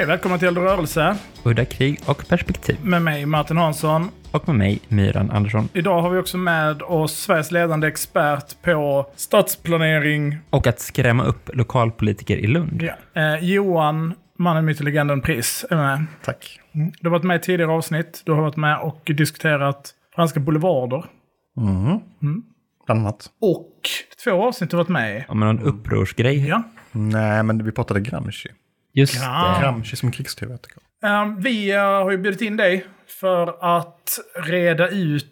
Hej, välkommen till Eld och rörelse Udda krig och perspektiv. med mig Martin Hansson. Och med mig, Myran Andersson. Idag har vi också med oss Sveriges ledande expert på stadsplanering. Och att skrämma upp lokalpolitiker i Lund. Ja. Eh, Johan, mannen, myten, legenden, pris är med. Tack. Mm. Du har varit med i tidigare avsnitt. Du har varit med och diskuterat franska boulevarder. Mm. Bland annat. Och två avsnitt du har varit med i. Ja, men någon upprorsgrej. Ja. Nej, men vi pratade Gramsci. Just Ja. det. Gramsci som krigsteoretiker. Eh, vi eh, har ju bjudit in dig för att reda ut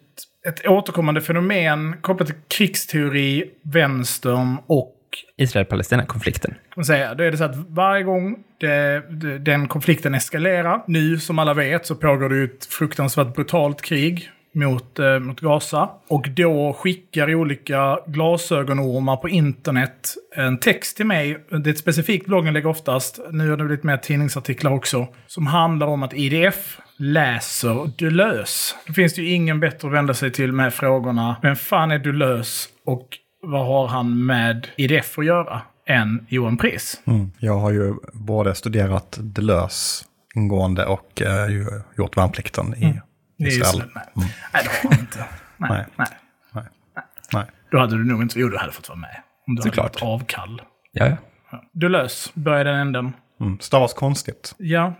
ett återkommande fenomen kopplat till krigsteori, vänstern och Israel-Palestina-konflikten. säga. Då är det så att varje gång det, det, den konflikten eskalerar, nu som alla vet så pågår det ju ett fruktansvärt brutalt krig mot, eh, mot Gaza. Och då skickar olika glasögonormar på internet en text till mig. Det är ett specifikt bloggen lägger oftast, nu har det blivit med tidningsartiklar också, som handlar om att IDF läser Deleuze. Då finns det ju ingen bättre att vända sig till med frågorna, vem fan är Deleuze och vad har han med IDF att göra? än Johan Pris. Mm. Jag har ju både studerat Deleuze ingående och eh, ju gjort värnplikten i Det är ju slut. Nej. nej, det har han inte. Nej, nej. Nej. Nej. Nej. Då hade du nog inte... Jo, du hade fått vara med. Om du Såklart. hade varit avkall. Ja, ja. Ja. Deleuze, börjar den änden. Mm. Stavas konstigt. Ja,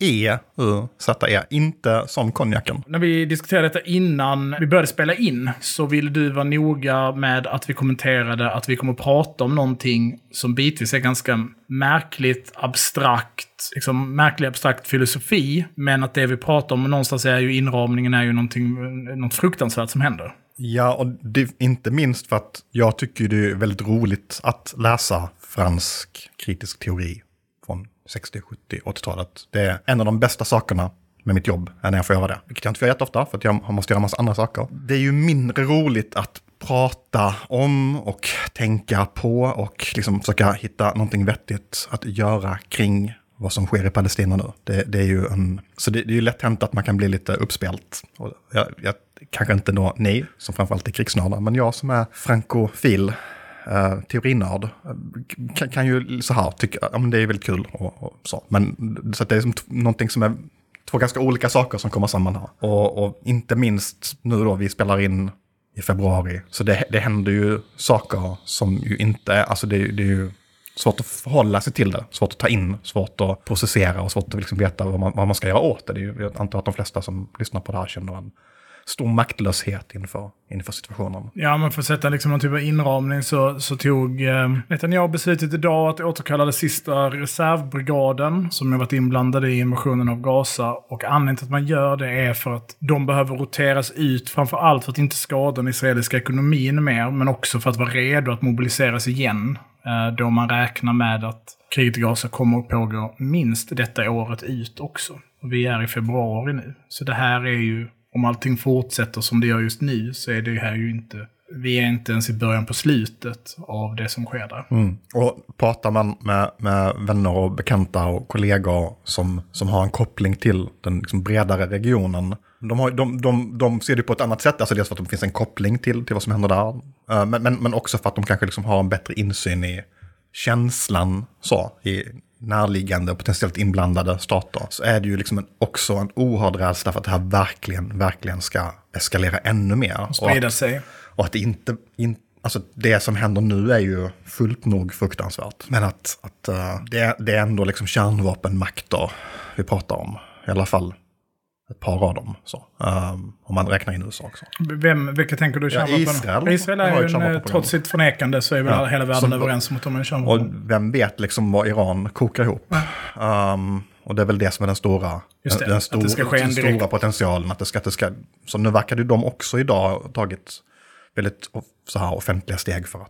man inte... D-E-L-E-U-Z-E. Inte som konjaken. När vi diskuterade detta innan vi började spela in så ville du vara noga med att vi kommenterade att vi kommer prata om någonting som bitvis är ganska märkligt, abstrakt, liksom märklig abstrakt filosofi. Men att det vi pratar om någonstans är ju inramningen är ju något fruktansvärt som händer. Ja, och det, inte minst för att jag tycker det är väldigt roligt att läsa fransk kritisk teori 60, 70, 80-talet. Det är en av de bästa sakerna med mitt jobb är när jag får göra det. Vilket jag inte får göra jätteofta för att jag måste göra massa andra saker. Det är ju mindre roligt att prata om och tänka på och liksom försöka hitta någonting vettigt att göra kring vad som sker i Palestina nu. Det, det är ju en, så det, det är ju lätt hänt att man kan bli lite uppspelt. Och jag, jag, kanske inte då ni, som framförallt är krigsnördar, men jag som är frankofil, uh, teorinörd, eh, kan, kan ju så här tycka, ja men det är väldigt kul och, och så. Men så att det är som någonting som är två ganska olika saker som kommer samman här. Och, och inte minst nu då, vi spelar in i februari, så det, det händer ju saker som ju inte är, alltså det, det är ju svårt att förhålla sig till det, svårt att ta in, svårt att processera och svårt att liksom veta vad man, vad man ska göra åt det. det är ju, jag antar att de flesta som lyssnar på det här känner en stor maktlöshet inför, inför situationen. Ja, men för att sätta liksom någon typ av inramning så, så tog eh, Netanyahu beslutet idag att återkalla den sista reservbrigaden som har varit inblandade i invasionen av Gaza. Och anledningen till att man gör det är för att de behöver roteras ut, framför allt för att inte skada den israeliska ekonomin mer, men också för att vara redo att mobiliseras igen. Eh, då man räknar med att kriget i Gaza kommer att pågå minst detta året ut också. Och vi är i februari nu. Så det här är ju om allting fortsätter som det gör just nu så är det här ju inte... Vi är inte ens i början på slutet av det som sker där. Mm. Och pratar man med, med vänner och bekanta och kollegor som, som har en koppling till den liksom bredare regionen, de, har, de, de, de ser det på ett annat sätt, alltså dels för att det finns en koppling till, till vad som händer där, eh, men, men, men också för att de kanske liksom har en bättre insyn i känslan så, i närliggande och potentiellt inblandade stater, så är det ju liksom en, också en oerhörd rädsla för att det här verkligen, verkligen ska eskalera ännu mer. Och Sprida att- sig. och att det inte, in, alltså det som händer nu är ju fullt nog fruktansvärt. Men att, att eh, det, det är ändå liksom kärnvapenmakter vi pratar om. I alla fall ett par av dem. Så. Um, om man räknar in USA också. Vem, vilka tänker du Ja, kärnvapen? Israel Israel har är ju en, eh, trots sitt förnekande så är väl Ja, hela världen som- överens om att de är en Och kärnvapen. vem vet liksom vad Iran kokar ihop. Um, och det är väl det som är den stora, Just det, den, stor, det den stora potentialen. Att det ska, att det ska, så nu verkar ju de också idag tagit väldigt så här offentliga steg för att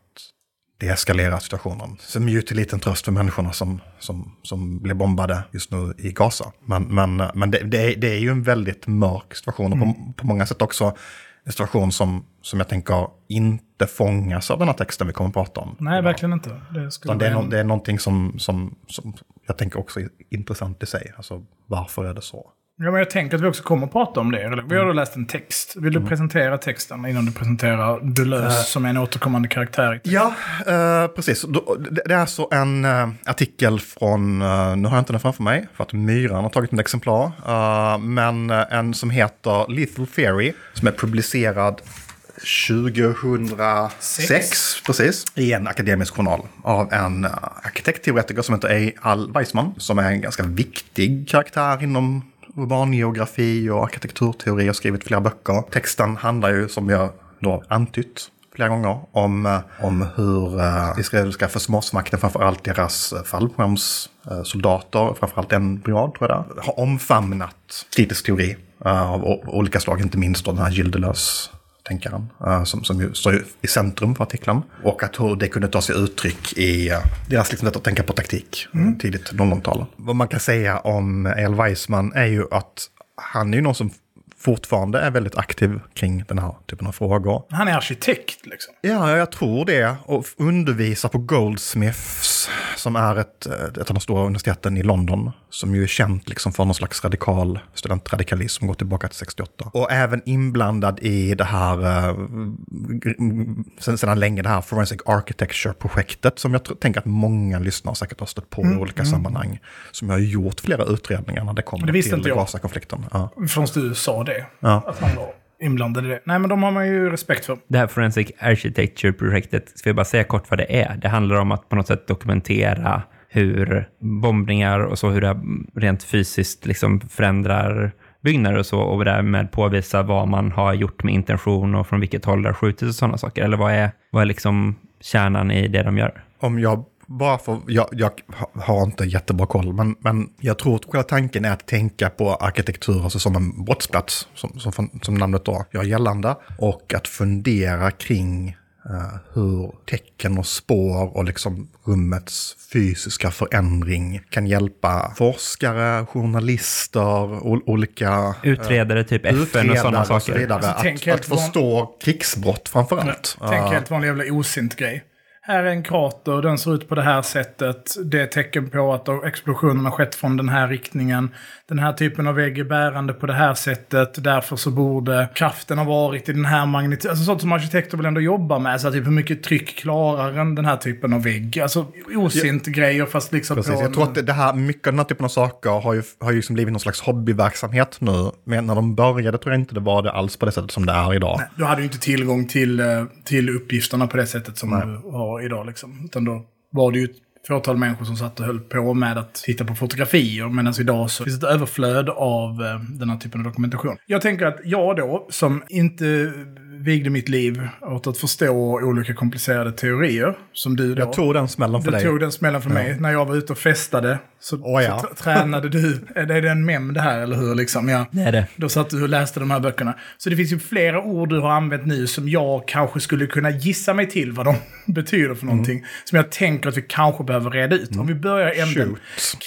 deeskalera situationen. Som ju till liten tröst för människorna som, som, som blir bombade just nu i Gaza. Men, men, men det, det, är, det är ju en väldigt mörk situation och på, på många sätt också en situation som, som jag tänker inte fångas av den här texten vi kommer att prata om. Nej, verkligen inte. Det, skulle det, är no, det är någonting som, som, som jag tänker också är intressant i sig. Alltså varför är det så? Ja, men jag tänker att vi också kommer att prata om det. Eller, Vi har då läst en text. Vill du presentera texten innan du presenterar Deleuze som är en återkommande karaktär? Ja, eh, precis. Det är alltså en eh, artikel från, nu har jag inte den framför mig, för att Myran har tagit ett exemplar, men en som heter Lethal Theory, som är publicerad 2006, precis, i en akademisk journal av en uh, arkitektteoretiker som heter E. Al Weissman, som är en ganska viktig karaktär inom Urbangeografi och arkitekturteori och skrivit flera böcker. Texten handlar ju, som jag då antytt, flera gånger om, eh, om hur uh, israeliska försvarsmakten, framförallt deras uh, fallskärmssoldater, framförallt en brigad tror jag det är, har omfamnat kritisk teori uh, av olika slag, inte minst då den här Gilles tänkaren, eh, som, som ju står i centrum för artikeln. Och att hur det kunde ta sig uttryck i eh, deras liksom, sätt att tänka på taktik, mm. tidigt 00-tal. Vad man kan säga om El Weissman är ju att han är ju någon som fortfarande är väldigt aktiv kring den här typen av frågor. Han är arkitekt liksom. Ja, jag tror det. Och undervisar på Goldsmiths, som är ett, ett av de stora universiteten i London. Som ju är känt liksom för någon slags radikal studentradikalism som går tillbaka till 68. Och även inblandad i det här, eh, sen, sedan länge, det här Forensic Architecture-projektet. Som jag tänker att många lyssnare säkert har stött på i olika sammanhang. Som har gjort flera utredningar när det kommer det till jag. Gaza-konflikten. Ja. Från du sa det. Ja. Att man var inblandad i det. Nej, men de har man ju respekt för. Det här Forensic Architecture-projektet, ska vi bara säga kort vad det är? Det handlar om att på något sätt dokumentera hur bombningar och så, hur det rent fysiskt liksom förändrar byggnader och så och därmed påvisa vad man har gjort med intention och från vilket håll det har skjutits och sådana saker. Eller vad är, vad är liksom kärnan i det de gör? Om jag bara får, jag, jag har inte jättebra koll, men, men jag tror att själva tanken är att tänka på arkitektur alltså som en brottsplats, som, som, som namnet då gör gällande. Och att fundera kring eh, hur tecken och spår och liksom rummets fysiska förändring kan hjälpa forskare, journalister, ol, olika Utredare, typ FN och sådana utredare och så saker. vidare. Alltså, att, att förstå krigsbrott framför allt. Tänk helt vanlig jävla osint grej. Här är en krater, den ser ut på det här sättet. Det är tecken på att explosionen har skett från den här riktningen. Den här typen av vägg är bärande på det här sättet. Därför så borde kraften ha varit i den här magnituden. Alltså sånt som arkitekter vill ändå jobba med. Så här, typ hur mycket tryck klarar en den här typen av vägg? Alltså osint grejer fast liksom Precis, på... jag tror att det, här, mycket av den här typen av saker har ju, har ju liksom blivit någon slags hobbyverksamhet nu. Men när de började tror jag inte det var det alls på det sättet som det är idag. Du hade ju inte tillgång till, eh, till uppgifterna på det sättet som du har idag. Liksom. Utan då var det ju ett fåtal människor som satt och höll på med att titta på fotografier. Medan alltså idag så finns det ett överflöd av eh, den här typen av dokumentation. Jag tänker att jag då, som inte vigde mitt liv åt att förstå olika komplicerade teorier, som du då. Jag tog den smällen för Du dig. tog den smällen för mig. När jag var ute och festade så, Åh, ja. så tr- tränade du. Är det en mem det här, eller hur? Liksom, ja. Det är det. Då satt du och läste de här böckerna. Så det finns ju flera ord du har använt nu som jag kanske skulle kunna gissa mig till vad de betyder för någonting. Som jag tänker att vi kanske behöver reda ut. Om vi börjar. Shoot.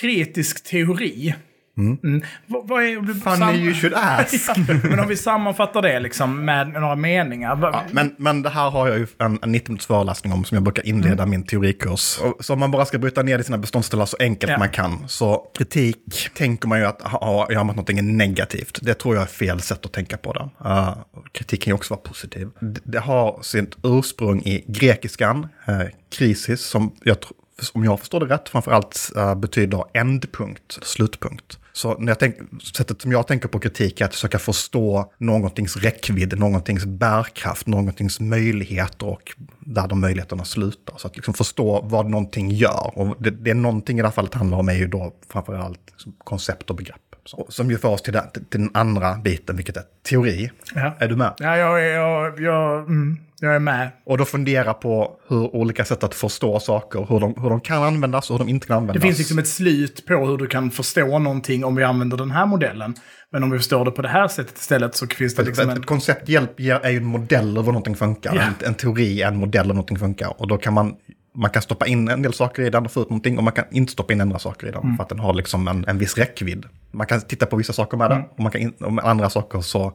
Kritisk teori. Mm. Vad, vad är... Funny you should ask. Ja, Men om vi sammanfattar det liksom med några meningar. vad- Men, men det här har jag ju en, en 90 minuters föreläsning om som jag brukar inleda min teorikurs. Och, så om man bara ska bryta ner det i sina beståndsdelar så enkelt Ja. man kan. Så kritik tänker man ju att ha, gör man någonting negativt. Det tror jag är fel sätt att tänka på det. Uh, kritik kan ju också vara positiv. Det, det har sitt ursprung i grekiskan, uh, krisis, som jag tror om jag förstår det rätt, framförallt uh, betyder ändpunkt, slutpunkt. Så när jag tänk, sättet som jag tänker på kritik är att försöka förstå någontings räckvidd, någontings bärkraft, någontings möjligheter och där de möjligheterna slutar. Så att liksom förstå vad någonting gör. Och det, det är någonting i det här fallet handlar om är ju då framförallt liksom koncept och begrepp. Så, som ju för oss till den, till den andra biten, vilket är teori. Ja. Är du med? Ja, jag, är- jag, jag, mm, jag är med. Och då fundera på hur olika sätt att förstå saker, hur de, hur de kan användas och hur de inte kan Det användas. finns liksom ett slut på hur du kan förstå någonting om vi använder den här modellen. Men om vi förstår det på det här sättet istället så finns det liksom ett, en... ett koncept hjälp är ju en modell över hur någonting funkar. Ja. En, en teori är en modell över hur någonting funkar. Och då kan man, man kan stoppa in en del saker i den och få ut någonting och man kan inte stoppa in andra saker i den. Mm. För att den har liksom en, en viss räckvidd. Man kan titta på vissa saker med den och, man kan in, och med andra saker så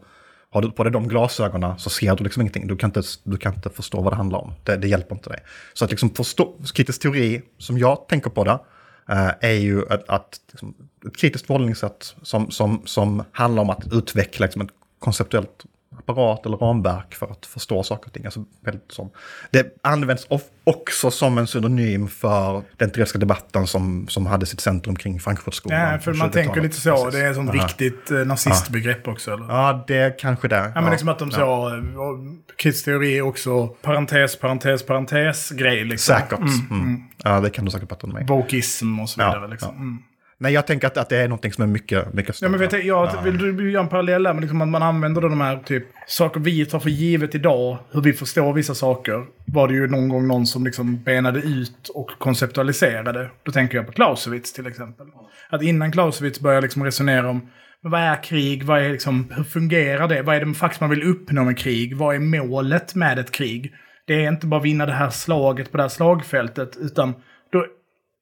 Har du på dig de glasögonen så ser du liksom ingenting. Du kan inte, du kan inte förstå vad det handlar om. Det, det hjälper inte dig. Så att liksom förstå, kritisk teori, som jag tänker på det, eh, är ju att, att liksom, ett kritiskt förhållningssätt som, som, som handlar om att utveckla liksom, ett konceptuellt apparat eller ramverk för att förstå saker och ting. Alltså, väldigt som, det används också som en synonym för den teoretiska debatten som, som hade sitt centrum kring Frankfurtskolan. Ja, för man 20-talet. tänker lite så. Precis. Det är ett sånt Ja. riktigt eh, nazistbegrepp också. Eller? Ja, det kanske det. Ja, men liksom att de så, eh, kritisk teori är också parentes, parentes, parentes grej. Liksom. Säkert. Mm. Ja, det kan du säkert bättre än mig. Wokeism och så Ja, vidare. liksom. Ja. Nej, jag tänker att, att det är något som är mycket, mycket Ja, större. men vet jag, jag vill du göra en parallell där, men liksom att man använder de här typ, saker vi tar för givet idag, hur vi förstår vissa saker, var det ju någon gång någon som liksom benade ut och konceptualiserade. Då tänker jag på Clausewitz till exempel. Att innan Clausewitz började liksom resonera om men vad är krig? Vad är liksom, hur fungerar det? Vad är det faktiskt man vill uppnå med krig? Vad är målet med ett krig? Det är inte bara vinna det här slaget på det här slagfältet, utan då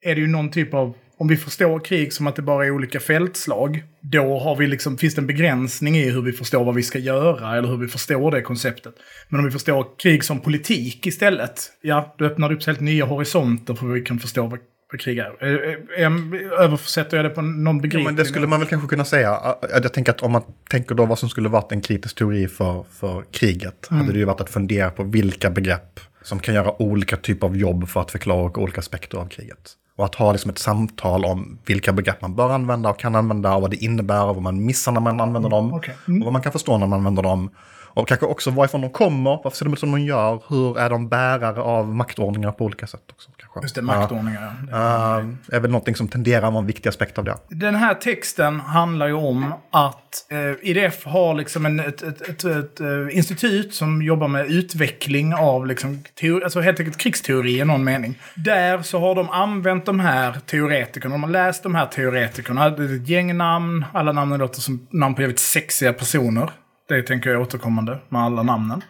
är det ju någon typ av... Om vi förstår krig som att det bara är olika fältslag, då har vi liksom, finns det en begränsning i hur vi förstår vad vi ska göra, eller hur vi förstår det konceptet. Men om vi förstår krig som politik istället, ja, då öppnar det upp helt nya horisonter för hur vi kan förstå vad, vad krig är. Är- är- Översätter jag det på någon Ja, begriplig men det skulle man väl kanske kunna säga. Jag tänker att om man tänker då vad som skulle varit en kritisk teori för, för kriget, Mm. hade det ju varit att fundera på vilka begrepp som kan göra olika typer av jobb för att förklara olika aspekter av kriget. Och att ha liksom ett samtal om vilka begrepp man bör använda och kan använda och vad det innebär och vad man missar när man använder dem. okej. Mm. Och vad man kan förstå när man använder dem. Och kanske också varifrån de kommer, varför ser de ut som de gör, hur är de bärare av maktordningar på olika sätt också. Kanske. Just det, maktordningar. Ja. Uh, är väl någonting som tenderar att vara en viktig aspekt av det. Den här texten handlar ju om att eh, IDF har liksom en, ett, ett, ett, ett eh, institut som jobbar med utveckling av liksom, teori, alltså helt enkelt krigsteori i någon mening. Där så har de använt de här teoretikerna, de har läst de här teoretikerna, det är ett gäng namn, alla namnen låter som namn på jävligt sexiga personer. Det tänker jag är återkommande med alla namnen.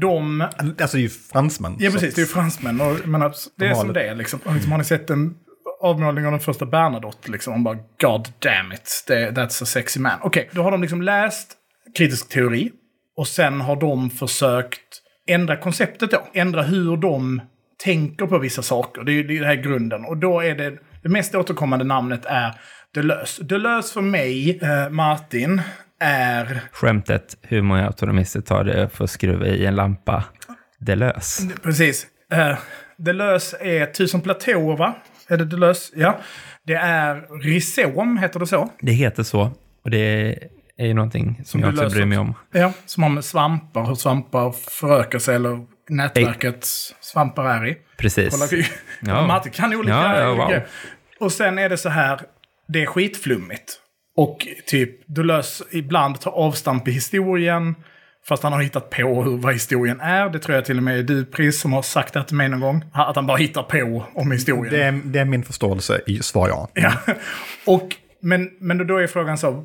De Alltså det är ju fransmän. Ja, precis. Det är ju fransmän. Och, men det är som det är. Liksom. Liksom, har ni sett en avmålning av den första Bernadotte? Liksom, och bara God damn it, that's a sexy man. Okej, då har de liksom läst kritisk teori. Och sen har de försökt ändra konceptet då. Ändra hur de tänker på vissa saker. Det är ju det här grunden. Och då är det, det mest återkommande namnet är Deleuze. Deleuze för mig, eh, Martin, är Skämtet, hur många autonomister tar det för att skruva i en lampa? Deleuze. Precis. Uh, Deleuze är tusen platåer, va? Är det Deleuze? Ja. Det är rhizom, heter det så? Det heter så. Och det är ju någonting som, jag också bryr mig om. Ja, som har med svampar, hur svampar förökar sig, eller nätverket svampar är i. Precis. Ja. Martin kan olika, Ja, ja, wow. Och sen är det så här, det är skitflummigt. Och typ, Deleuze ibland tar avstamp i historien. Fast han har hittat på hur, vad historien är. Det tror jag till och med är du, Pris, som har sagt det till mig någon gång. Att han bara hittar på om historien. Det är, det är min förståelse i svar ja. Ja. Och, men, men då är frågan så.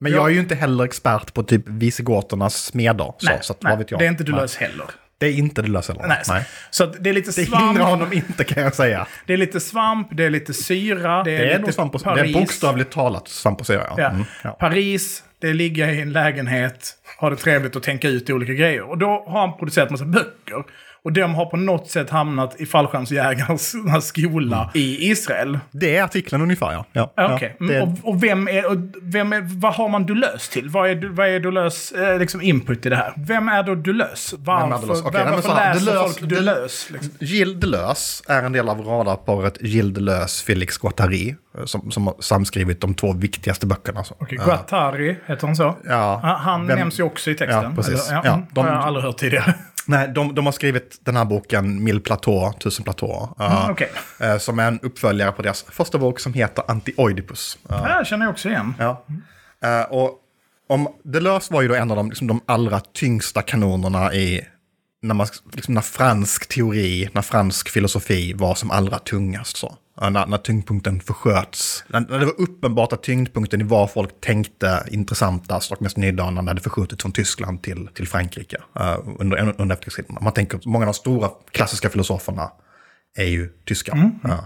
Men jag är ju inte heller expert på typ Visigåtornas smeder. Så, Nej, så att, nej vad vet jag. det är inte. Deleuze heller. Det är inte Deleuze heller. Nej, så, så det är lite Det svamp. hindrar honom inte kan jag säga. Det är lite svamp, det är lite syra. Det är, Det är, lite svamp och, det Paris. är bokstavligt talat svamp och syra. Ja. Mm, ja. Paris, det är ligga i en lägenhet, ha det trevligt och tänka ut olika grejer. Och då har han producerat massa böcker. Och de har på något sätt hamnat i fallskärmsjägarnas skola i Israel. Det är artikeln ungefär ja. ja, Ja, ja. Det- och, och, vem är, och vem är, vad har man Deleuze till? Vad är, vad är Deleuze eh, liksom input i det här? Vem är då Deleuze? Varför, nej, men varför så här, läser Deleuze- folk Deleuze? Liksom? Gilles Deleuze är en del av radarparet Gilles Deleuze, Félix Guattari, eh, som, som har samskrivit de två viktigaste böckerna. Så. Okej, Guattari, heter han så? Ja. Han, Vem- nämns ju också i texten. Ja, precis. Eller, Ja, mm, de- har jag aldrig hört tidigare. Nej, de, de har skrivit den här boken Mille Platå, Tusen platåer. eh, Mm, okej. eh, som är en uppföljare på deras första bok som heter Antioidipus. Eh, Det här känner jag också igen. Ja. Eh, och om Deleuze var ju då en av de, liksom, de allra tyngsta kanonerna i när, man, liksom, när fransk teori, när fransk filosofi var som allra tungast. Så. Ja, När, när tyngdpunkten försköts. När, när det var uppenbart att tyngdpunkten i vad folk tänkte intressantast och mest nydanande hade förskjutits från Tyskland till, till Frankrike uh, under, under efterkrigstiden. Man tänker att många av de stora klassiska filosoferna är ju tyskar. Ja.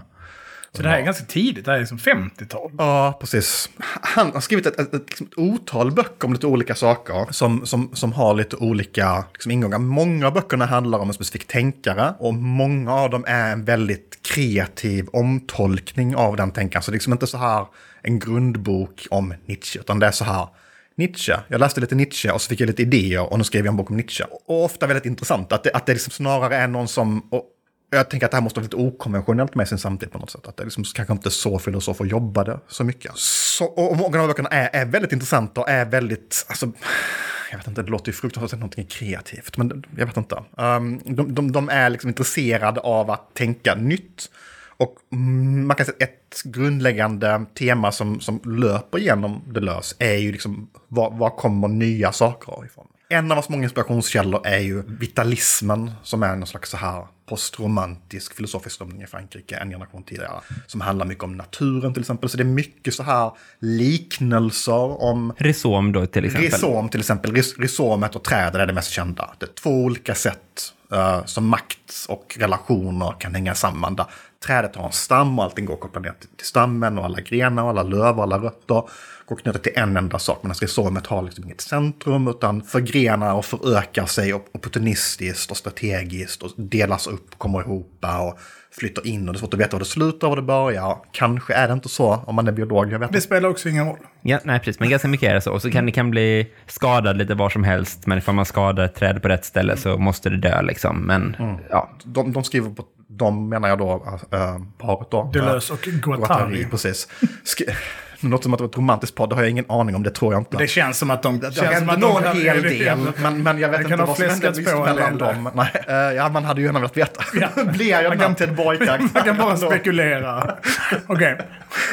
Så det här är ganska tidigt, det här är liksom 50-tal. Ja, precis. Han har skrivit ett, ett, ett, liksom ett otal böcker om lite olika saker som, som, som har lite olika liksom, ingångar. Många av böckerna handlar om en specifik tänkare och många av dem är en väldigt kreativ omtolkning av den tänkaren. Så det är liksom inte så här en grundbok om Nietzsche, utan det är så här Nietzsche. Jag läste lite Nietzsche och så fick jag lite idéer och nu skrev jag en bok om Nietzsche. Och ofta väldigt intressant att det, att det liksom snarare är någon som... Och, jag tänker att det här måste vara lite okonventionellt med sin samtid på något sätt. Att det liksom kanske inte så filosofer jobbade så mycket. Så, och många av böckerna är, är väldigt intressanta och är väldigt, alltså, jag vet inte, det låter ju fruktansvärt att någonting kreativt, men jag vet inte. Um, de, de, de är liksom intresserade av att tänka nytt. Och man kan säga att ett grundläggande tema som, som löper genom Lös är ju liksom var, var kommer nya saker ifrån? En av hans många inspirationskällor är ju vitalismen som är en slags så här postromantisk filosofisk strömning i Frankrike en generation tidigare. Som handlar mycket om naturen till exempel. Så det är mycket så här liknelser om... Rhizom då till exempel. Rhizom till exempel. Rhizomet och trädet är det mest kända. Det är två olika sätt uh, som makt och relationer kan hänga samman. Där trädet har en stam och allting går kopplat ner till, till stammen och alla grenar och alla löv och alla rötter går knutet till en enda sak. Medan rhizomet har liksom inget centrum utan förgrenar och förökar sig opportunistiskt och strategiskt och delas upp, kommer ihop och flyttar in och det är svårt att veta var det slutar och var det börjar. Kanske är det inte så om man är biolog, jag vet Det spelar också ingen roll. Ja, nej, precis. Men ganska mycket är det så. Och så kan det kan bli skadad lite var som helst. Men ifall man skadar ett träd på rätt ställe så måste det dö liksom. Men ja, De, de skriver på, de menar jag då, äh, paret då. Deleuze och Guattari. precis. Sk- det låter som att det var ett romantiskt podd, det har jag ingen aning om, det tror jag inte. Det känns som att de... Det känns som hände att nog de- en hel del, men, men jag vet Det inte vad som hände just en mellan dem. Nej, eh, ja, man hade ju gärna velat veta. Blir jag den här Ted Boy-karaktären? Man kan bara spekulera. Okej.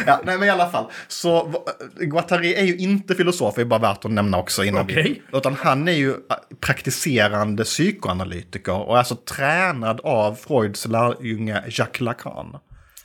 Ja, nej, men i alla fall. Så va- Guattari är ju inte filosof, det är bara värt att nämna också innan Okej. vi... Utan han är ju äh, praktiserande psykoanalytiker och är alltså tränad av Freuds lärjunge Jacques Lacan.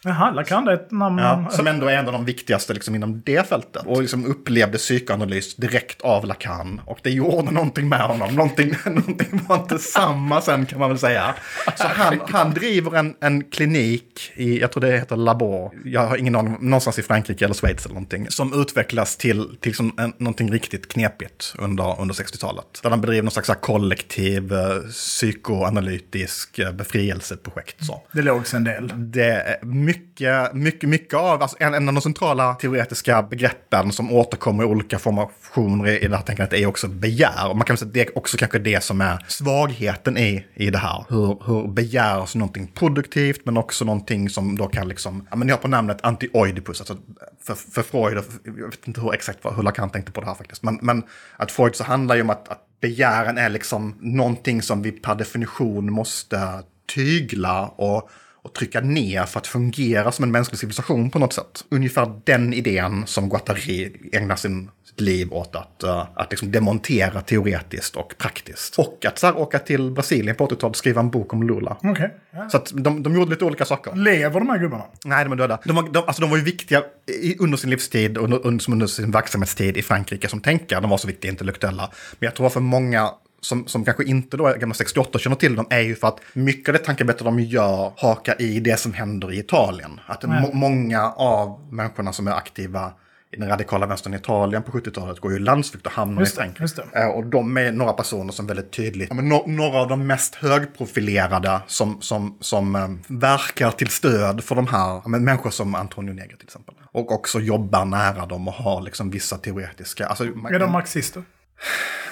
Jaha, Lacan är ett namn Ja, som ändå är en av de viktigaste liksom, inom det fältet. Och liksom upplevde psykoanalys direkt av Lacan. Och det gjorde någonting med honom. Någonting, någonting var inte samma sen kan man väl säga. Så han, han driver en, en klinik i, jag tror det heter Labor. Jag har ingen aning, någonstans i Frankrike eller Schweiz eller någonting. Som utvecklas till, till som en, någonting riktigt knepigt under, under 60-talet. Där han bedriver någon slags kollektiv eh, psykoanalytisk eh, befrielseprojekt. Så. Det låg en del. Det mycket, mycket, mycket av, alltså en, en av de centrala teoretiska begreppen som återkommer i olika formationer i det här tänkandet är också begär. Och man kan säga att det är också kanske det som är svagheten i, i det här. Hur, hur begär som någonting produktivt men också någonting som då kan liksom, ja men ni har på namnet anti-oidipus, alltså för, för Freud, och jag vet inte hur exakt hur Lacan tänkte på det här faktiskt, men, men att Freud så handlar ju om att, att begären är liksom någonting som vi per definition måste tygla och, och trycka ner för att fungera som en mänsklig civilisation på något sätt. Ungefär den idén som Guattari ägnar sin, sitt liv åt att, uh, att liksom demontera teoretiskt och praktiskt. Och att så här, åka till Brasilien på 80-talet och skriva en bok om Lula. Okej. Ja. Så att de, de gjorde lite olika saker. Lever de här gubbarna? Nej, de är döda. De var, de, alltså, de var ju viktiga i, under sin livstid och under, under, under sin verksamhetstid i Frankrike som tänkare. De var så viktiga intellektuella. Men jag tror för många som, som kanske inte då gamla 68 känner till dem är ju för att mycket av det tankearbete de gör hakar i det som händer i Italien. Att må, många av människorna som är aktiva i den radikala vänstern i Italien på 70-talet går ju i landsflykt och hamnar Just i Frankrike. Eh, Och de är några personer som väldigt tydligt, no, några av de mest högprofilerade som, som, som eh, verkar till stöd för de här, men människor som Antonio Negri till exempel. Och också jobbar nära dem och har liksom vissa teoretiska, alltså, man, Är de marxister?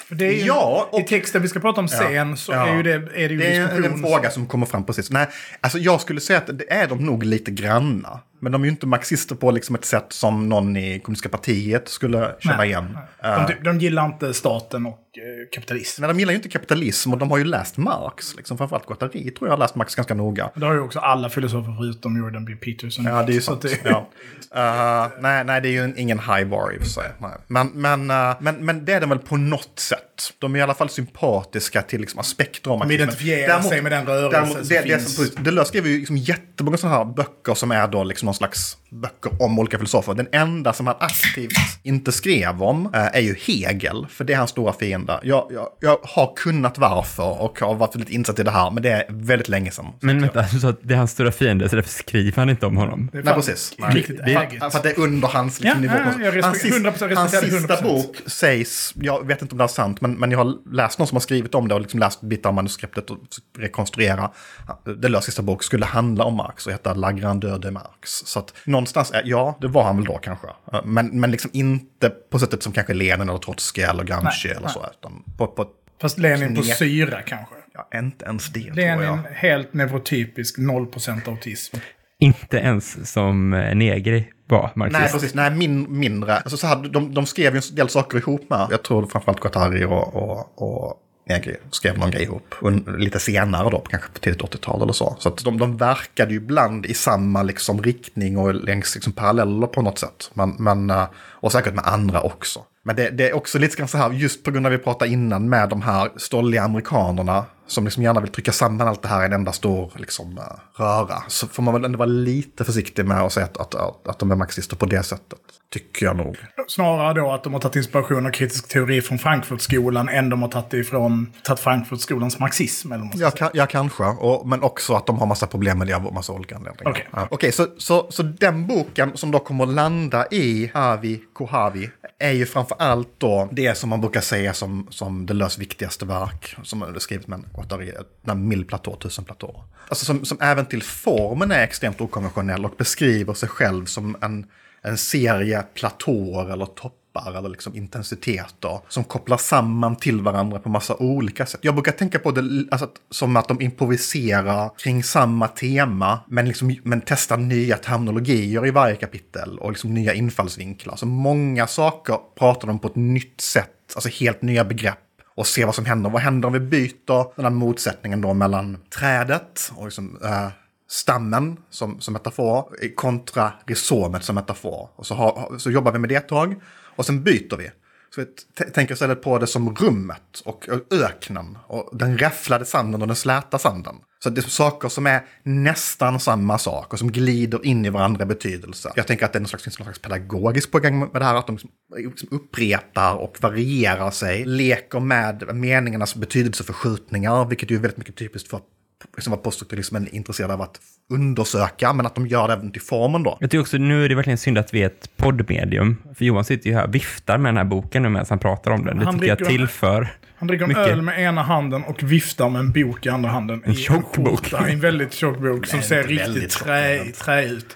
För det är ju, Ja, och- I texten vi ska prata om sen så Ja. är, ju det, är det ju Det är en, en fråga som kommer fram precis. Nej, alltså jag skulle säga att det är de nog lite granna. Men de är ju inte marxister på liksom ett sätt som någon i kommunistiska partiet skulle känna Nej, igen. nej. De, de gillar inte staten och eh, kapitalism. Men de gillar ju inte kapitalism och de har ju läst Marx. Liksom, framförallt Guattari tror jag har läst Marx ganska noga. Det har ju också alla filosofer förutom Jordan B. Peterson. Ja, det är ju sant. det- Ja. Eh, nej, nej, det är ju en, ingen high bar i och för sig. Nej. Men, men, eh, men, men det är den väl på något sätt. De är i alla fall sympatiska till liksom aspekter om De identifierar Däremot- sig med den rörelse däremot, som det, det finns. som, det lös skriver ju liksom jättemånga sådana här böcker som är då liksom någon slags böcker om olika filosofer. Den enda som han aktivt inte skrev om eh, är ju Hegel, för det är hans stora fiende. Jag, jag, jag har kunnat varför och har varit lite insatt i det här, men det är väldigt länge sedan. Men vänta, du sa att det är hans stora fiende, så därför skriver han inte om honom. Nej, precis. Vi- ägigt. För att det är under hans liksom, Ja, nivå. ja, jag hans, sist- 100% hans respekterar sista 100%. bok sägs, jag vet inte om det är sant, men, men jag har läst någon som har skrivit om det och liksom läst bitar av manuskriptet och rekonstruera. Deleuze sista bok skulle handla om Marx och heta La Grandeur de Marx. Så att någonstans, är, ja, det var han väl då kanske. Men, men liksom inte på sättet som kanske Lenin eller Trotskij eller Gramsci eller så. Utan på, på, Fast Lenin på syra kanske. ja, inte ens det tror Lenin jag. helt neurotypisk 0% autism. Inte ens som eh, Negri var marxist. Nej, precis. Nej, min, mindre. Alltså, så här, de, de skrev ju en del saker ihop med. Jag tror framförallt Guattari och, och, och Negri skrev någon grej ihop. Och lite senare då, kanske på tidigt 80-tal eller så. Så att de, de verkade ju ibland i samma liksom, riktning och längs liksom, paralleller på något sätt. Men, men, eh, och säkert med andra också. Men det, det är också lite grann så här, just på grund av att vi pratade innan med de här stolliga amerikanerna som liksom gärna vill trycka samman allt det här i en enda stor liksom, eh, röra. Så får man väl ändå vara lite försiktig med att säga att, att, att, att de är marxister på det sättet. Tycker jag nog. Snarare då att de har tagit inspiration av kritisk teori från Frankfurtskolan än de har tagit det ifrån tagit Frankfurtskolans marxism. Eller Ja, ka, ja kanske. Och, men också att de har massa problem med det av massa olika anledningar. Okej. Ja. Okej, så, så, så den boken som då kommer att landa i Havi Kohavi är ju framför allt då det som man brukar säga som, som Deleuze viktigaste verk. Som är skrivet med en gottare mild platå, tusen platåer. Alltså som, som även till formen är extremt okonventionell och beskriver sig själv som en, en serie platåer eller toppar eller liksom intensiteter som kopplar samman till varandra på massa olika sätt. Jag brukar tänka på det alltså, som att de improviserar kring samma tema men, liksom, men testar nya terminologier i varje kapitel och liksom nya infallsvinklar. Så många saker pratar de på ett nytt sätt, alltså helt nya begrepp och se vad som händer. Vad händer om vi byter den här motsättningen då mellan trädet och liksom, äh, stammen som, som metafor kontra rhizomet som metafor. Och så, har, så jobbar vi med det ett tag och sen byter vi. Så vi tänker istället på det som rummet och öknen och den räfflade sanden och den släta sanden. Så det är saker som är nästan samma sak och som glider in i varandra i betydelse. Jag tänker att det är någon slags, finns någon slags pedagogisk poäng med det här, att de liksom, liksom upprepar och varierar sig, leker med meningarnas betydelseförskjutningar, vilket ju är väldigt mycket typiskt för liksom vad poststrukturalismen är intresserad av att undersöka, men att de gör det även till formen då. Jag tycker också nu är det verkligen synd att vi är ett poddmedium. För Johan sitter ju här och viftar med den här boken nu medan han pratar om den. Det Han tycker jag tillför. Han dricker en Mycket. öl med ena handen och viftar med en bok i andra handen. En i tjock bok. En väldigt tjock bok som ser riktigt trä, trä ut.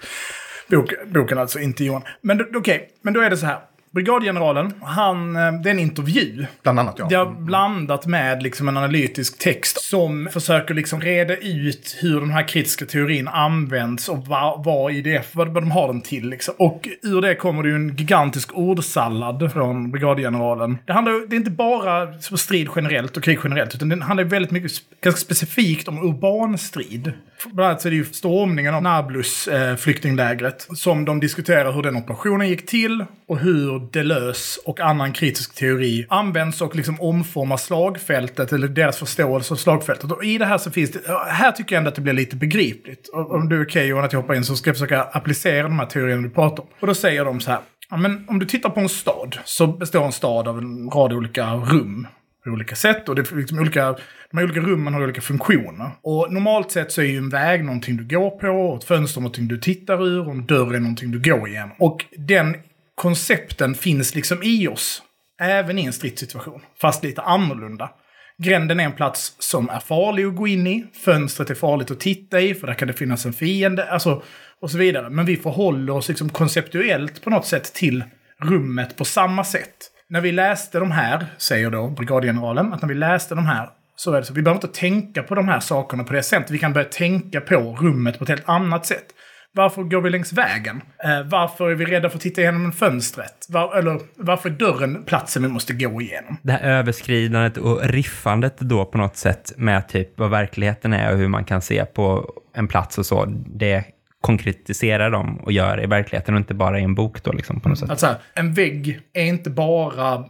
Bok, boken alltså, inte Johan. Men okej, men då är det så här. Brigadgeneralen, han, eh, det är en intervju. Bland annat ja. Det har blandat med liksom en analytisk text som försöker liksom reda ut hur den här kritiska teorin används och vad, vad, i det, vad, vad de har den till. Liksom. Och ur det kommer det ju en gigantisk ordsallad från brigadgeneralen. Det handlar det är inte bara strid generellt och krig generellt, utan det handlar väldigt mycket ganska specifikt om urban strid. Bland annat så är det ju stormningen av Nablus eh, flyktinglägret som de diskuterar hur den operationen gick till och hur Deleuze och annan kritisk teori används och liksom omformar slagfältet eller deras förståelse av slagfältet. Och i det här så finns det, här tycker jag ändå att det blir lite begripligt. Och Om du är okej Johan att jag hoppar in så ska jag försöka applicera de här teorierna du pratar om. Och då säger de så här, ja, men om du tittar på en stad så består en stad av en rad olika rum på olika sätt. Och det är liksom olika, de här olika rummen har olika funktioner. Och normalt sett så är ju en väg någonting du går på, och ett fönster någonting du tittar ur, och en dörr är någonting du går igenom. Och den koncepten finns liksom i oss, även i en stridssituation, fast lite annorlunda. Gränden är en plats som är farlig att gå in i, fönstret är farligt att titta i, för där kan det finnas en fiende, alltså, och så vidare. Men vi förhåller oss liksom konceptuellt på något sätt till rummet på samma sätt. När vi läste de här, säger då brigadgeneralen, att när vi läste de här så är det så. Vi behöver inte tänka på de här sakerna på det sättet. Vi kan börja tänka på rummet på ett helt annat sätt. Varför går vi längs vägen? Eh, varför är vi rädda för att titta igenom fönstret? Var, eller varför är dörren platsen vi måste gå igenom? Det här överskridandet och riffandet då på något sätt med typ vad verkligheten är och hur man kan se på en plats och så. Det konkretiserar dem och gör i verkligheten och inte bara i en bok då liksom på något sätt. Att så här, en vägg är inte bara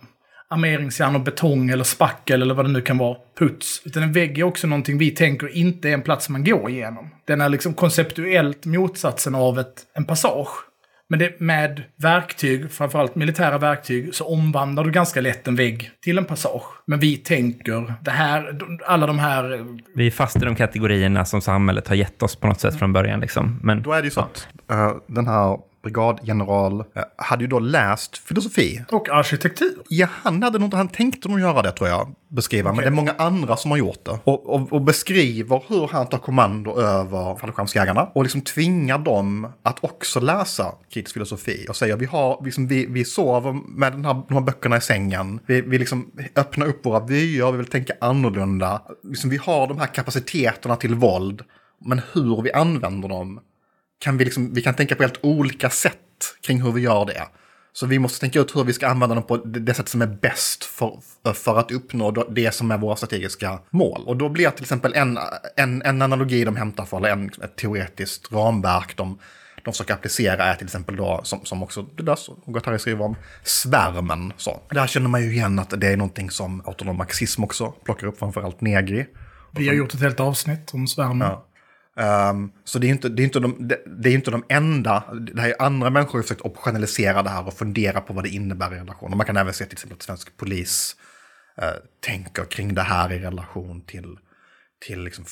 armeringsjärn och betong eller spackel eller vad det nu kan vara, puts. Utan en vägg är också någonting vi tänker inte är en plats man går igenom. Den är liksom konceptuellt motsatsen av ett, en passage. Men det, med verktyg, framförallt militära verktyg, så omvandlar du ganska lätt en vägg till en passage. Men vi tänker, det här, alla de här... Vi är fast i de kategorierna som samhället har gett oss på något sätt från början. Liksom. Men, Då är det ju så att eh, den här brigadgeneral eh, hade ju då läst filosofi. Och arkitektur. Ja, han hade nog inte han tänkte nog göra det tror jag, beskriva. Men Okej. det är många andra som har gjort det. Och, och, och beskriver hur han tar kommando över fallskärmsjägarna. Och liksom tvingar dem att också läsa kritisk filosofi. Och säger vi, har, liksom, vi, vi sover med den här, de här böckerna i sängen. Vi, vi liksom öppnar upp våra vyer, vi vill tänka annorlunda. Liksom, vi har de här kapaciteterna till våld. Men hur vi använder dem kan vi, liksom, vi kan tänka på helt olika sätt kring hur vi gör det. Så vi måste tänka ut hur vi ska använda dem på det, sätt som är bäst för, för att uppnå det som är våra strategiska mål. Och då blir till exempel en, en, en analogi de hämtar för, eller en, ett teoretiskt ramverk de, de försöker applicera är till exempel då, som, som också Deleuze och Guattari skriver om, svärmen. Så. Där känner man ju igen att det är någonting som autonom marxism också plockar upp, framförallt Negri. Vi har gjort ett helt avsnitt om svärmen. Ja. Um, så det är inte, det är inte, de, det, det är inte de enda, det här är andra människor som har försökt operationalisera det här och fundera på vad det innebär i relationer. Man kan även se till exempel att svensk polis uh, tänker kring det här i relation till, till liksom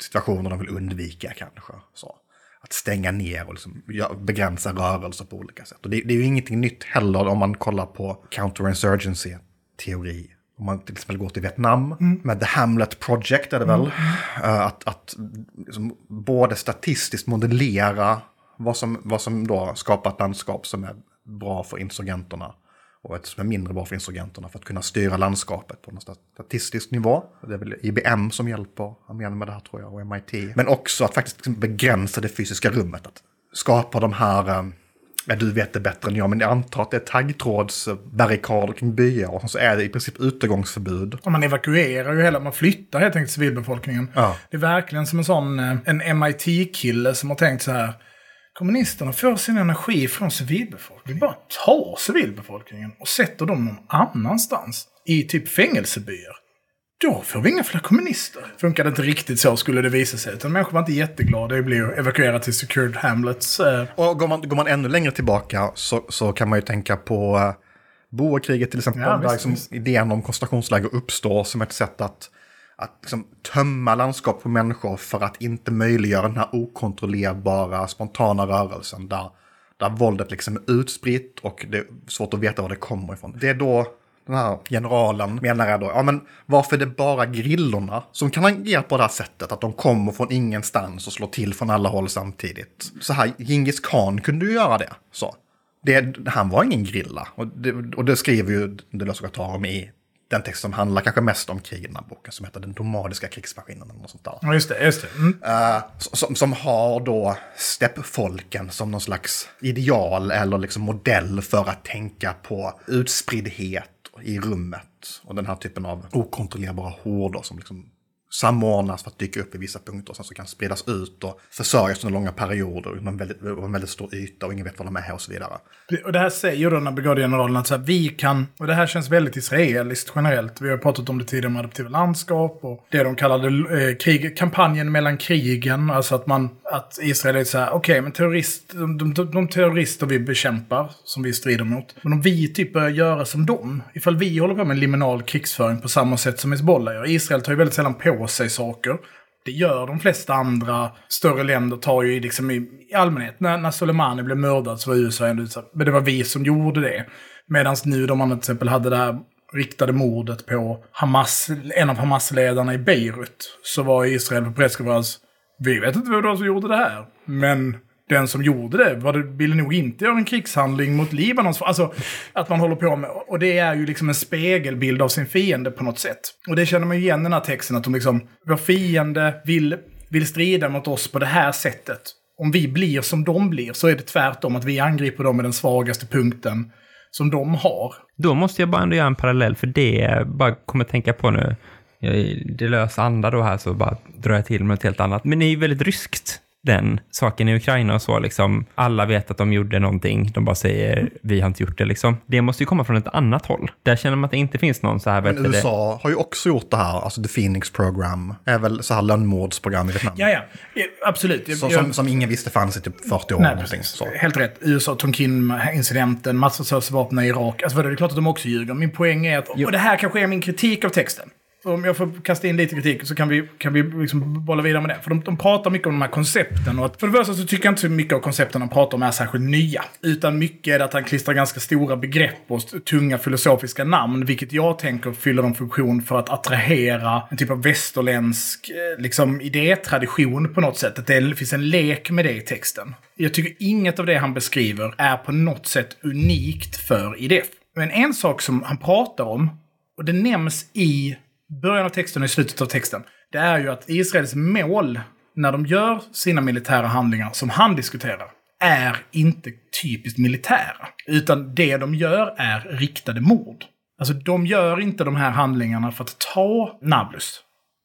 situationer de vill undvika kanske. Så. Att stänga ner och liksom begränsa rörelser på olika sätt. Och det, det är ju ingenting nytt heller om man kollar på counterinsurgency-teori. Om man till exempel går till Vietnam med The Hamlet Project är det väl. mm. att att liksom, både statistiskt modellera vad som, vad som då skapar ett landskap som är bra för insurgenterna och ett som är mindre bra för insurgenterna för att kunna styra landskapet på en statistisk nivå. Det är väl IBM som hjälper armén med det här tror jag, och MIT. Men också att faktiskt liksom begränsa det fysiska rummet. Att skapa de här, eh, ja du vet det bättre än jag, men jag antar att det är taggtrådsbarrikader kring byar och så är det i princip utegångsförbud. Och man evakuerar ju hela, man flyttar helt enkelt civilbefolkningen. Ja. Det är verkligen som en sån, eh, en MIT-kille som har tänkt så här. Kommunisterna får sin energi från civilbefolkningen. Bara tar civilbefolkningen och sätter dem någon annanstans. I typ fängelsebyar. Då får vi inga fler kommunister. Funkar det inte riktigt så skulle det visa sig. Utan människor var inte jätteglada. Det blir evakuerat till Secured Hamlets. Eh, Och går man, går man ännu längre tillbaka så, så kan man ju tänka på uh, Boerkriget till exempel. Ja, där visst, liksom visst. idén om koncentrationsläger uppstår som ett sätt att, att liksom tömma landskap på människor för att inte möjliggöra den här okontrollerbara spontana rörelsen där, där våldet liksom är utspritt och det är svårt att veta var det kommer ifrån. Det är då den här generalen menar jag då, ja men varför är det bara grillorna som kan agera på det här sättet? Att de kommer från ingenstans och slår till från alla håll samtidigt. Så här, Genghis khan kunde ju göra det. Så. Det, han var ingen grilla. Och det, och det skriver ju Deleuze och Guattari om i den text som handlar kanske mest om krig i den här boken, som heter Den nomadiska krigsmaskinen. Eller något sånt där. ja, just det. Just det. Mm. Eh, som, som har då steppfolken som någon slags ideal eller liksom modell för att tänka på utspriddhet i rummet. Och den här typen av okontrollerbara horder som liksom samordnas för att dyka upp i vissa punkter och sen så kan spridas ut och försörjas under långa perioder under en väldigt, en väldigt stor yta och ingen vet var de är och så vidare. Och det här säger då den här brigadgeneralen att så här, vi kan, och det här känns väldigt israeliskt generellt. Vi har pratat om det tidigare med adaptiva landskap och det de kallade eh, krig, kampanjen mellan krigen. Alltså att man, att Israel är så här, okej men terrorist, de, de, de terrorister vi bekämpar, som vi strider mot. Men om vi typ börjar göra som dem, ifall vi håller på med liminal krigsföring på samma sätt som Hizbollah gör. Israel tar ju väldigt sällan på sig saker. Det gör de flesta andra större länder tar ju liksom i, i allmänhet. När, när Soleimani blev mördad så var USA ändå utsatt. Men det var vi som gjorde det. Medan nu då man till exempel hade det här riktade mordet på Hamas, en av Hamas-ledarna i Beirut. Så var Israel på presskonferens. Vi vet inte vem det var som gjorde det här. Men den som gjorde det var det, ville nog inte göra en krigshandling mot Libanons... Alltså att man håller på med... Och det är ju liksom en spegelbild av sin fiende på något sätt. Och det känner man ju igen i den här texten att de liksom... Vår fiende vill, vill strida mot oss på det här sättet. Om vi blir som de blir så är det tvärtom att vi angriper dem med den svagaste punkten som de har. Då måste jag bara ändå göra en parallell, för det jag bara kommer tänka på nu. Jag- Det lösa anda då här, så bara drar jag till med något helt annat. Men det är ju väldigt ryskt den saken i Ukraina och så, liksom, alla vet att de gjorde någonting, de bara säger vi har inte gjort det liksom. Det måste ju komma från ett annat håll. Där känner man att det inte finns någon så här, vet Men du det. USA har ju också gjort det här, alltså The Phoenix Program, är väl så här lönnmordsprogram i Vietnam. Ja, ja. Absolut. Så, som, som ingen visste fanns i typ 40 år. Nej, någonting, precis. så. Helt rätt. USA, Tonkin-incidenten, massförstörelsevapen i Irak. Alltså det är klart att de också ljuger. Min poäng är att, och det här kanske är min kritik av texten. Om jag får kasta in lite kritik så kan vi, kan vi liksom bolla vidare med det. För de, de pratar mycket om de här koncepten. Och att, för det första så tycker jag inte så mycket av koncepten de pratar om är särskilt nya. Utan mycket är det att han klistrar ganska stora begrepp och tunga filosofiska namn. Vilket jag tänker fyller en funktion för att attrahera en typ av västerländsk eh, liksom, idétradition på något sätt. Att det finns en lek med det i texten. Jag tycker inget av det han beskriver är på något sätt unikt för IDF. Men en sak som han pratar om, och det nämns i början av texten och i slutet av texten, det är ju att Israels mål när de gör sina militära handlingar som han diskuterar är inte typiskt militära. Utan det de gör är riktade mord. Alltså de gör inte de här handlingarna för att ta Nablus.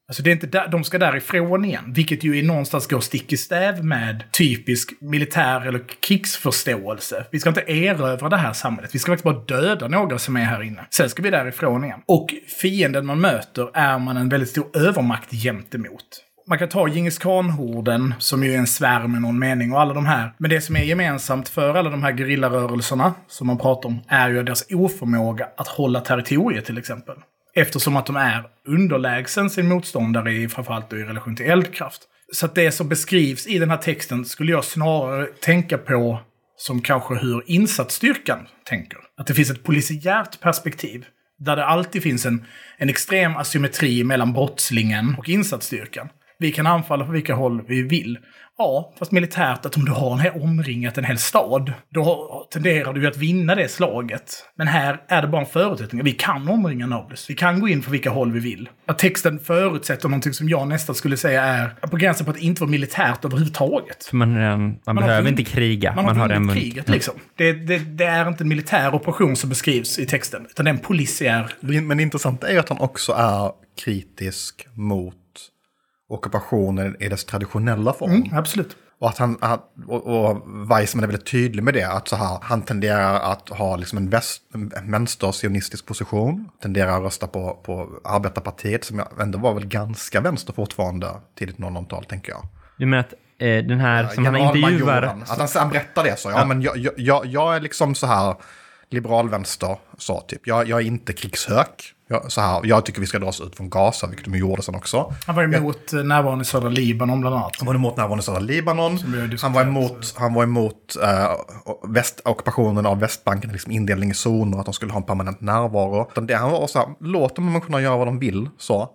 Alltså det är inte där, de ska därifrån igen, vilket ju är någonstans går stick i stäv med typisk militär eller krigsförståelse. Vi ska inte erövra det här samhället, vi ska faktiskt bara döda några som är här inne. Sen ska vi därifrån igen. Och fienden man möter är man en väldigt stor övermakt gentemot. Man kan ta Djingis khan-horden, som ju är en svärm i någon mening, och alla de här. Men det som är gemensamt för alla de här gerillarörelserna, som man pratar om, är ju deras oförmåga att hålla territoriet till exempel. Eftersom att de är underlägsen sin motståndare, i, framförallt i relation till eldkraft. Så att det som beskrivs i den här texten skulle jag snarare tänka på som kanske hur insatsstyrkan tänker. Att det finns ett polisiärt perspektiv. Där det alltid finns en, en extrem asymmetri mellan brottslingen och insatsstyrkan. Vi kan anfalla på vilka håll vi vill. Ja, fast militärt att om du har en hel, omringat en hel stad, då har- tenderar du att vinna det slaget. Men här är det bara en förutsättning. Vi kan omringa Nablus. Vi kan gå in för vilka håll vi vill. Att texten förutsätter någonting som jag nästan skulle säga är på gränsen på att inte vara militärt överhuvudtaget. För man, en, man, Man har behöver vunnit- inte kriga. Man har, en vunnit mun- kriget liksom. Det, det, det är inte en militär operation som beskrivs i texten, utan det är en polisiär... Men det intressanta är ju att han också är kritisk mot ockupationen i dess traditionella form. Mm, absolut. Och att han, han och, och Weissman är väldigt tydlig med det, att så här, han tenderar att ha liksom en, väst, en vänstersionistisk position, tenderar att rösta på, på arbetarpartiet, som ändå var väl ganska vänster fortfarande, tidigt 00-tal tänker jag. Du menar att eh, den här som han intervjuar... Att han, han berättar det så, ja, men jag, jag- jag, jag är liksom så här liberalvänster, så typ. Jag, jag är inte krigshök. Jag, så här, jag tycker vi ska dra oss ut från Gaza, vilket de gjorde sen också. Han var emot eh, närvaron i södra Libanon bland annat. Han var emot närvaron i södra Libanon. Han var emot, han var emot eh, väst, ockupationen av Västbanken, liksom indelning i zoner, att de skulle ha en permanent närvaro. Utan det han var så här, låt de människorna göra vad de vill, så.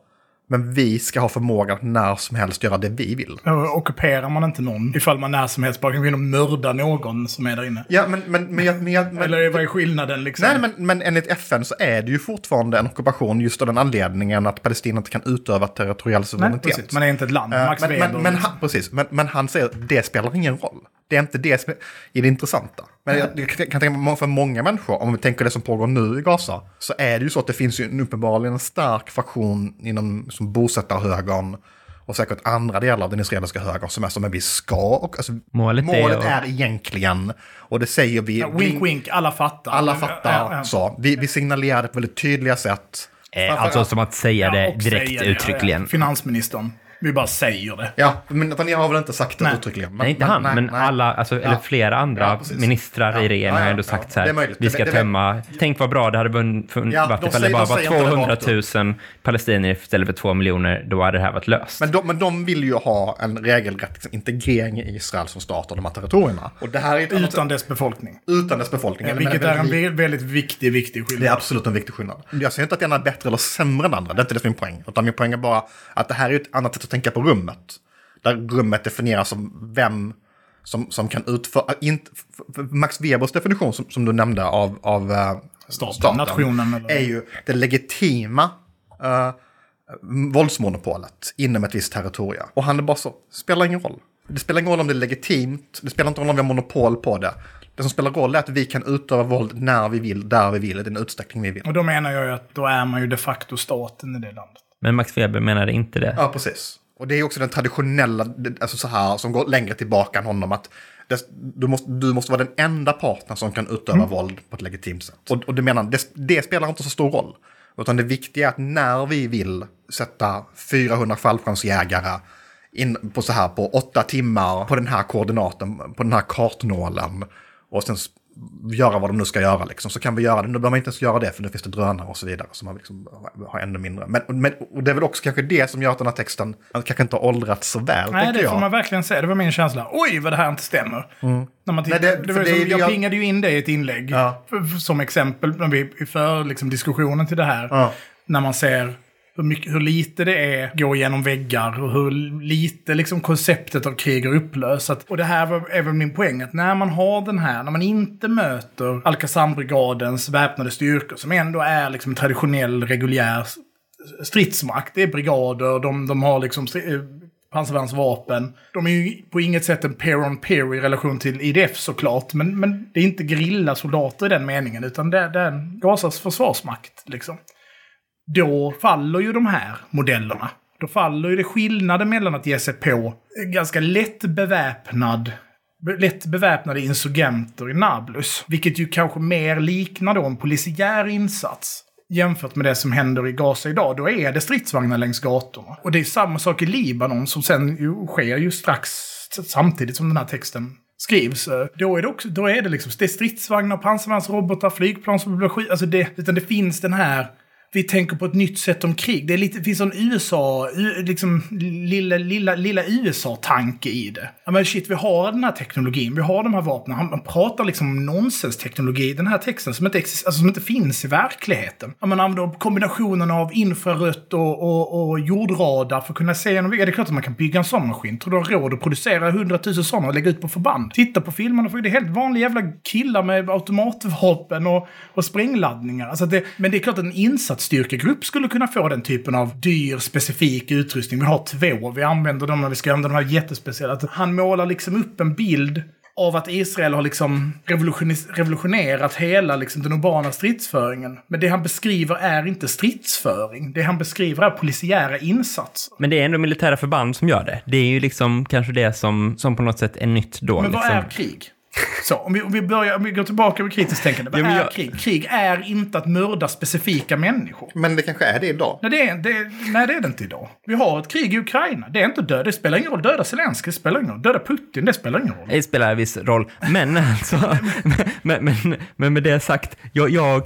Men vi ska ha förmåga att när som helst göra det vi vill. Ockuperar man inte någon, ifall man när som helst bara kan gå in och mörda någon som är där inne? Ja, men, men, men, men, jag- men, Eller vad är skillnaden liksom? Nej, men, men enligt FN så är det ju fortfarande en ockupation just av den anledningen att Palestina inte kan utöva territoriell Nej, suveränitet. precis. Man är inte ett land. Eh, Max men, Weber. men, men, han, precis, men, men han säger att det spelar ingen roll. Det är inte det som är det intressanta. Men jag, jag kan tänka mig för många människor, om vi tänker det som pågår nu i Gaza, så är det ju så att det finns ju en uppenbarligen en stark fraktion inom som bosättarhögern och säkert andra delar av den israeliska högern som är som att vi ska. Och, alltså, Målet är målet att- är egentligen, och det säger vi... Ja, wink, wink. Alla fattar. Alla fattar Ja, ja. så. Vi, vi signalerar det på väldigt tydliga sätt. Eh, alltså som att säga det direkt säger det, uttryckligen. Ja, ja. Finansministern. Vi bara säger det. Ja, men Netanyahu har väl inte sagt det Nej. uttryckligen. Men, Nej, inte han, men nej. alla, alltså, eller flera andra Ja, ministrar Ja, i regeringen ja, har ja, ändå ja. sagt så Det är här, vi ska Det- det- tömma, tänk vad bra det hade Ja, varit ifall det bara var säger inte det 200 rakt 000 palestinier istället för 2 miljoner, då hade det här varit löst. Men de, men de vill ju ha en regelrätt liksom, integrering i Israel som stat av de här territorierna. Och det här är ett annat- Utan dess befolkning. utan dess befolkning. Jag Vilket menar, är en väldigt- väldigt viktig, viktig Det är skillnad. absolut en viktig skillnad. Jag säger inte att den är bättre eller sämre än andra, det är inte det som är min poäng. Utan min poäng är bara att det här är ett annat sätt att tänka på rummet. Där rummet definieras som vem som, som kan utföra... Inte, f- Max Webers definition som, som du nämnde av, av eh, Staten, nationen eller- är ju det legitima eh, våldsmonopolet inom ett visst territorium. Och han är bara så, spelar ingen roll. Det spelar ingen roll om det är legitimt, det spelar inte roll om vi har monopol på det. Det som spelar roll är att vi kan utöva våld när vi vill, där vi vill, i den utsträckning vi vill. Och då menar jag ju att då är man ju de facto staten i det landet. Men Max Weber menade inte det. Ja, precis. Och det är också den traditionella, alltså så här, som går längre tillbaka än honom. att det, du, måste, du måste vara den enda partnern som kan utöva våld på ett legitimt sätt. Och, och du menar, det, det spelar inte så stor roll. Utan det viktiga är att när vi vill sätta 400 fallskärmsjägare in på så här på åtta timmar på den här koordinaten, på den här kartnålen och sen göra vad de nu ska göra liksom, så kan vi göra det. Nu behöver man inte ens göra det för nu finns det drönare och så vidare som man liksom har- ännu mindre. Men, men och det är väl också kanske det som gör att den här texten kanske inte har åldrats så väl, Nej, det får jag. man verkligen säga. Det var min känsla. Oj, vad det här inte stämmer. När man tittar, Nej, det- det, var det som, det jag jag- pingade ju in det i ett inlägg. Ja. För, för, som exempel när vi för liksom, diskussionen till det här. Ja. När man ser hur, mycket, hur lite det är gå igenom väggar och hur lite liksom, konceptet av krig är upplöst. Och det här var, är väl min poäng, att när man har den här, när man inte möter Al-Qassam-brigadens väpnade styrkor, som ändå är liksom traditionell reguljär stridsmakt. Det är brigader, de, de har liksom eh, pansarvärnsvapen. De är ju på inget sätt en peer-on-peer i relation till IDF såklart. Men, men det är inte gerillasoldater i den meningen, utan det, det är en Gazas försvarsmakt. Liksom. Då faller ju de här modellerna. Då faller ju det skillnaden mellan att ge sig på ganska lätt beväpnad lätt beväpnade insurgenter i Nablus. Vilket ju kanske mer liknar då en polisiär insats. Jämfört med det som händer i Gaza idag. Då är det stridsvagnar längs gatorna. Och det är samma sak i Libanon som sen ju sker ju strax samtidigt som den här texten skrivs. Då är det, också, då är det liksom det är stridsvagnar, pansarvärnsrobotar, flygplan som blir skit. Alltså det, utan det finns den här vi tänker på ett nytt sätt om krig. Det, är lite, det finns en USA, liksom lilla, lilla, lilla USA-tanke i det. Ja men shit, vi har den här teknologin, vi har de här vapnen. Han, han pratar liksom om nonsensteknologi i den här texten som inte, exist, alltså, som inte finns i verkligheten. Ja, man använder kombinationen av infrarött och, och, och jordradar för att kunna se genom väggar. Det är klart att man kan bygga en sån maskin. Tror du har råd att producera hundratusen sådana och lägga ut på förband? Titta på filmerna, för det är helt vanliga jävla killar med automatvapen och, och sprängladdningar. Alltså det, men det är klart att en insatsstyrkegrupp skulle kunna få den typen av dyr, specifik utrustning. Vi har två, vi använder dem när vi ska använda de här jättespeciella. Han målar liksom upp en bild av att Israel har liksom revolutionerat hela liksom den urbana stridsföringen. Men det han beskriver är inte stridsföring. Det han beskriver är polisiära insatser. Men det är ändå militära förband som gör det. Det är ju liksom kanske det som, som på något sätt är nytt då. Men vad liksom. är krig? Så, om vi, om vi, börjar, om vi går tillbaka med kritiskt tänkande. Vad Ja, är jag- krig? Krig är inte att mörda specifika människor. Men det kanske är det idag. Nej det, är, det, nej, det är det inte idag. Vi har ett krig i Ukraina. Det är inte död. Det spelar ingen roll. Döda Zelenskyj, det spelar ingen roll. Döda Putin, det spelar ingen roll. Det spelar en viss roll. Men alltså, men, men, men med det sagt, jag, jag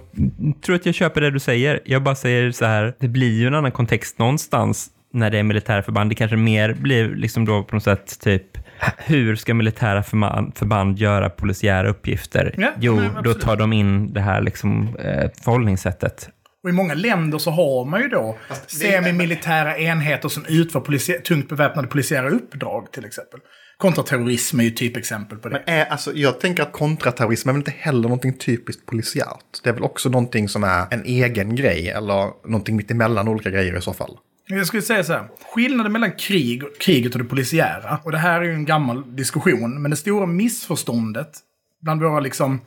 tror att jag köper det du säger. Jag bara säger så här, det blir ju en annan kontext någonstans när det är militärförband. Det kanske mer blir liksom då på något sätt typ, hur ska militära förband, göra polisiära uppgifter? Ja, jo, men då tar de in det här liksom eh, förhållningssättet. Och i många länder så har man ju då semimilitära enheter som utför polici- tungt beväpnade polisiära uppdrag till exempel. Kontraterrorism är ju typexempel på det. Men är, alltså, jag tänker att kontraterrorism är väl inte heller någonting typiskt polisiärt. Det är väl också någonting som är en egen grej eller någonting mitt emellan olika grejer i så fall. Jag skulle säga så här. Skillnaden mellan krig, kriget och det polisiära. Och det här är ju en gammal diskussion. Men det stora missförståndet bland våra liksom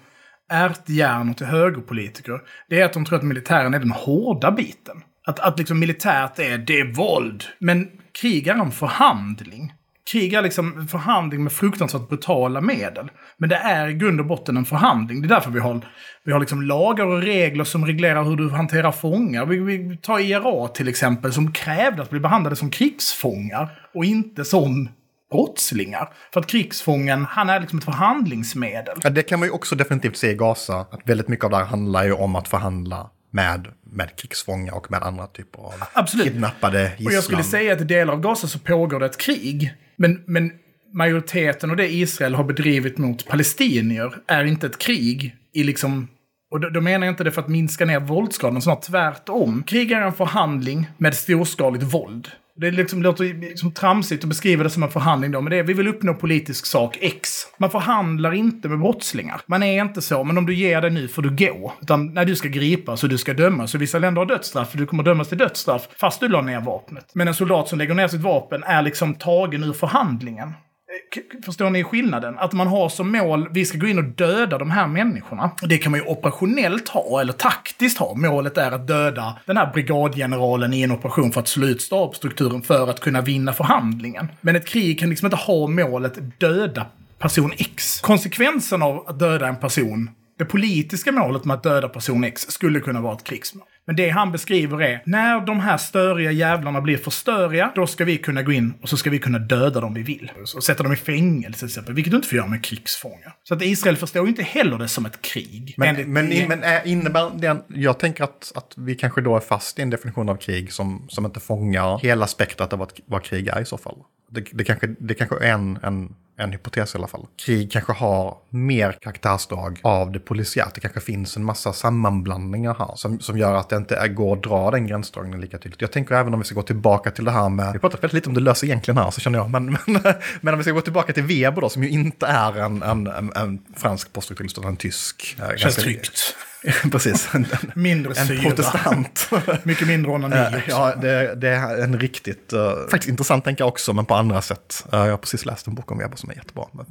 ärthjärnor till högerpolitiker. Det är att de tror att militären är den hårda biten. Att, att liksom militärt är, det är våld. Men krig är en förhandling. Krig är liksom en förhandling med fruktansvärt brutala medel. Men det är i grund och botten en förhandling. Det är därför vi har, vi har liksom lagar och regler som reglerar hur du hanterar fångar. Vi, vi tar IRA till exempel som krävde att bli behandlade som krigsfångar och inte som brottslingar. För att krigsfången, han är liksom ett förhandlingsmedel. Ja, det kan man ju också definitivt se i Gaza. Att väldigt mycket av det här handlar ju om att förhandla med, med krigsfångar och med andra typer av Absolut. kidnappade gisslan. Och jag skulle säga att i delar av Gaza så pågår det ett krig. Men, men majoriteten av det Israel har bedrivit mot palestinier är inte ett krig i liksom... Och då, då menar jag inte det för att minska ner våldsgraden, snarare tvärtom. Krig är en förhandling med storskaligt våld. Det liksom låter liksom tramsigt att beskriva det som en förhandling då, men det är vi vill uppnå politisk sak X. Man förhandlar inte med brottslingar. Man är inte så, men om du ger dig nu får du gå. Utan när du ska gripas och du ska dömas, så vissa länder har dödsstraff, för du kommer dömas till dödsstraff fast du la ner vapnet. Men en soldat som lägger ner sitt vapen är liksom tagen ur förhandlingen. Eh, förstår ni skillnaden? Att man har som mål, vi ska gå in och döda de här människorna. Det kan man ju operationellt ha, eller taktiskt ha. Målet är att döda den här brigadgeneralen i en operation för att slå ut stabsstrukturen för att kunna vinna förhandlingen. Men ett krig kan liksom inte ha målet döda person X. Konsekvensen av att döda en person det politiska målet med att döda person X skulle kunna vara ett krigsmål. Men det han beskriver är, när de här störiga jävlarna blir för störiga, då ska vi kunna gå in och så ska vi kunna döda dem vi vill. Och sätta dem i fängelse till exempel, vilket du inte får göra med krigsfångar. Så att Israel förstår ju inte heller det som ett krig. Men, men, men är- innebär det, jag tänker att, att vi kanske då är fast i en definition av krig som, som inte fångar hela spektrat av vad, vad krig är i så fall. Det, det, kanske, det kanske är en, en, en hypotes i alla fall. Krig kanske har mer karaktärsdrag av det polisiärt. Det kanske finns en massa sammanblandningar här som, som gör att det inte är, går att dra den gränsdragningen lika tydligt. Jag tänker även om vi ska gå tillbaka till det här med, vi pratar väldigt lite om det lösa egentligen här så känner jag, men, men, men om vi ska gå tillbaka till Weber då som ju inte är en, en, en, en fransk poststrukturist utan en tysk. eh, Känns ganska- tryggt. Precis, en, en, Mindre en syra. protestant. Mycket mindre onani Eh, ja, det, det är en riktigt, eh, faktiskt intressant tänker jag också, men på andra sätt. Eh, jag har precis läst en bok om Weber som är jättebra, men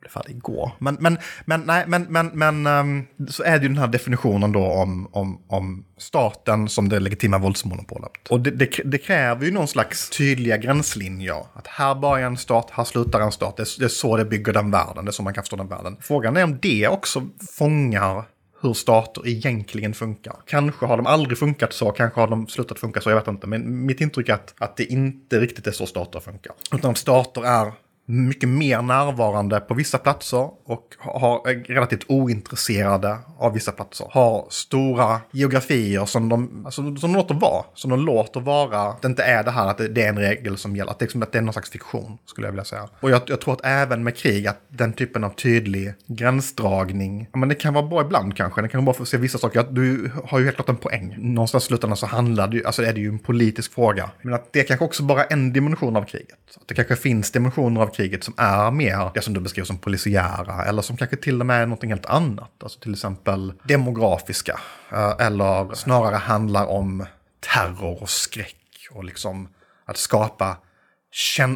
blev färdig igår. Men, men, men, nej, men, men, men ehm, så är det ju den här definitionen då om, om, om staten som det legitima våldsmonopolet. Och det, det, det kräver ju någon slags tydliga gränslinjer. Att här börjar en stat, här slutar en stat. Det det är så det bygger den världen, det är så man kan förstå den världen. Frågan är om det också fångar hur stater egentligen funkar. Kanske har de aldrig funkat så, kanske har de slutat funka så, jag vet inte. Men mitt intryck är att, att det inte riktigt är så stater funkar. Utan stater är mycket mer närvarande på vissa platser och har, är relativt ointresserade av vissa platser. Har stora geografier som de, alltså, som de låter vara. Som de låter vara. Att det inte är det här att det, det är en regel som gäller. Att det, liksom, att det är någon slags fiktion, skulle jag vilja säga. Och jag, jag tror att även med krig, att den typen av tydlig gränsdragning, men det kan vara bra ibland kanske. Det kan vara bra för att se vissa saker. Du har ju helt klart en poäng. Någonstans i slutändan så handlar det ju, alltså är det ju en politisk fråga. Men att det kanske också bara är en dimension av kriget. Att det kanske finns dimensioner av kriget som är mer det som du beskriver som polisiära. Eller som kanske till och med är något helt annat. Alltså till exempel demografiska. Eh, eller snarare handlar om terror och skräck. Och liksom att skapa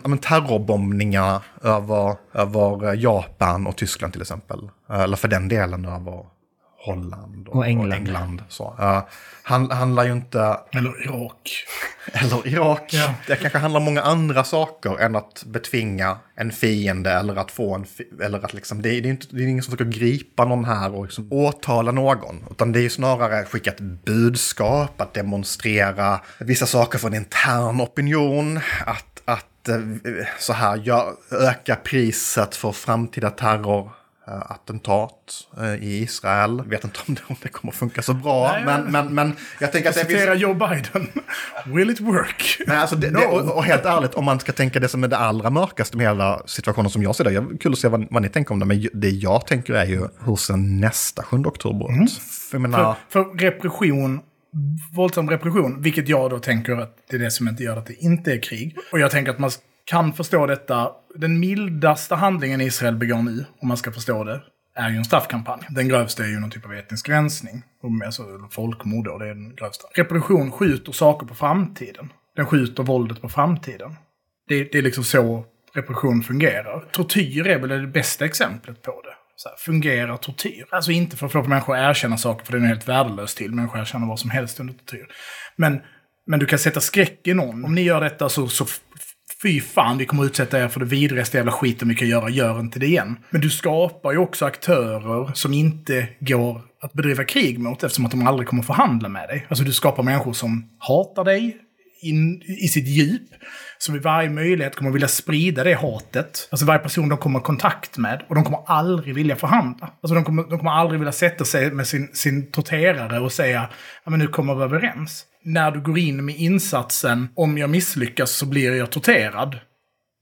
men terrorbombningar över, över Japan och Tyskland till exempel. Eh, eller för den delen över Holland och, Och England. Och England så. Uh, han, handlar ju inte, Eller Irak. eller Irak, Ja. det kanske handlar om många andra saker än att betvinga en fiende eller att få en, eller att liksom, det, är- det, är inte, det är ingen som försöker gripa någon här och liksom åtala någon. Utan det är ju snarare att skicka ett budskap, att demonstrera vissa saker för en intern opinion, att, att eh, så här, ja, öka priset för framtida terror attentat eh, i Israel. Jag vet inte om det, om det kommer att funka så bra, Nej, men, men, men jag tänker att det finns... Joe Biden. Will it work? Nej, alltså det, No. det, och, och helt ärligt, om man ska tänka det som är det allra mörkaste med hela situationen som jag ser det. Jag, kul att se vad, vad ni tänker om det, men det jag tänker är ju hur ser nästa 7 oktober ut? För jag menar, För, för repression, våldsam repression, vilket jag då tänker att det är det som inte gör att det inte är krig. Och jag tänker att man kan förstå detta. Den mildaste handlingen Israel begår nu, om man ska förstå det, är ju en straffkampanj. Den grövsta är ju någon typ av etnisk rensning. Alltså folkmord då, det är den grövsta. Repression skjuter saker på framtiden. Den skjuter våldet på framtiden. Det, det är liksom så repression fungerar. Tortyr är väl det bästa exemplet på det. Så här, fungerar tortyr? Alltså inte för att få människor att erkänna saker, för det är helt värdelöst till. Människor erkänner vad som helst under tortyr. Men, men du kan sätta skräck i någon. Om ni gör detta så, så fy fan, vi kommer utsätta er för det vidrigaste jävla skiten vi kan göra. Gör inte det igen. Men du skapar ju också aktörer som inte går att bedriva krig mot eftersom att de aldrig kommer förhandla med dig. Alltså du skapar människor som hatar dig, in, i sitt djup. Som vid varje möjlighet kommer vilja sprida det hatet. Alltså varje person de kommer i kontakt med. Och de kommer aldrig vilja förhandla. Alltså de kommer, de kommer aldrig vilja sätta sig med sin, sin torterare och säga att nu kommer vi överens. När du går in med insatsen om jag misslyckas så blir jag torterad.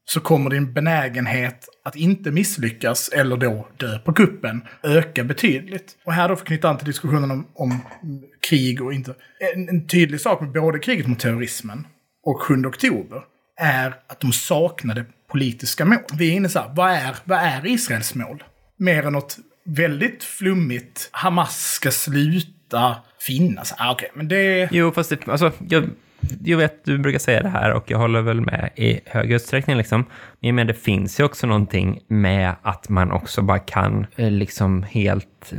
Så kommer din benägenhet att inte misslyckas eller då dö på kuppen öka betydligt. Och här då för att knyta an till diskussionen om, om krig och inte. En, en tydlig sak med både kriget mot terrorismen och 7 oktober är att de saknade politiska mål. Vi är inne så här, vad är, vad är Israels mål? Mer än något väldigt flummigt, Hamas ska sluta finnas. Ah, Okej, men det... Jo, fast det, alltså, jag, jag vet du brukar säga det här och jag håller väl med i hög utsträckning. Liksom. Men det finns ju också någonting med att man också bara kan eh, liksom helt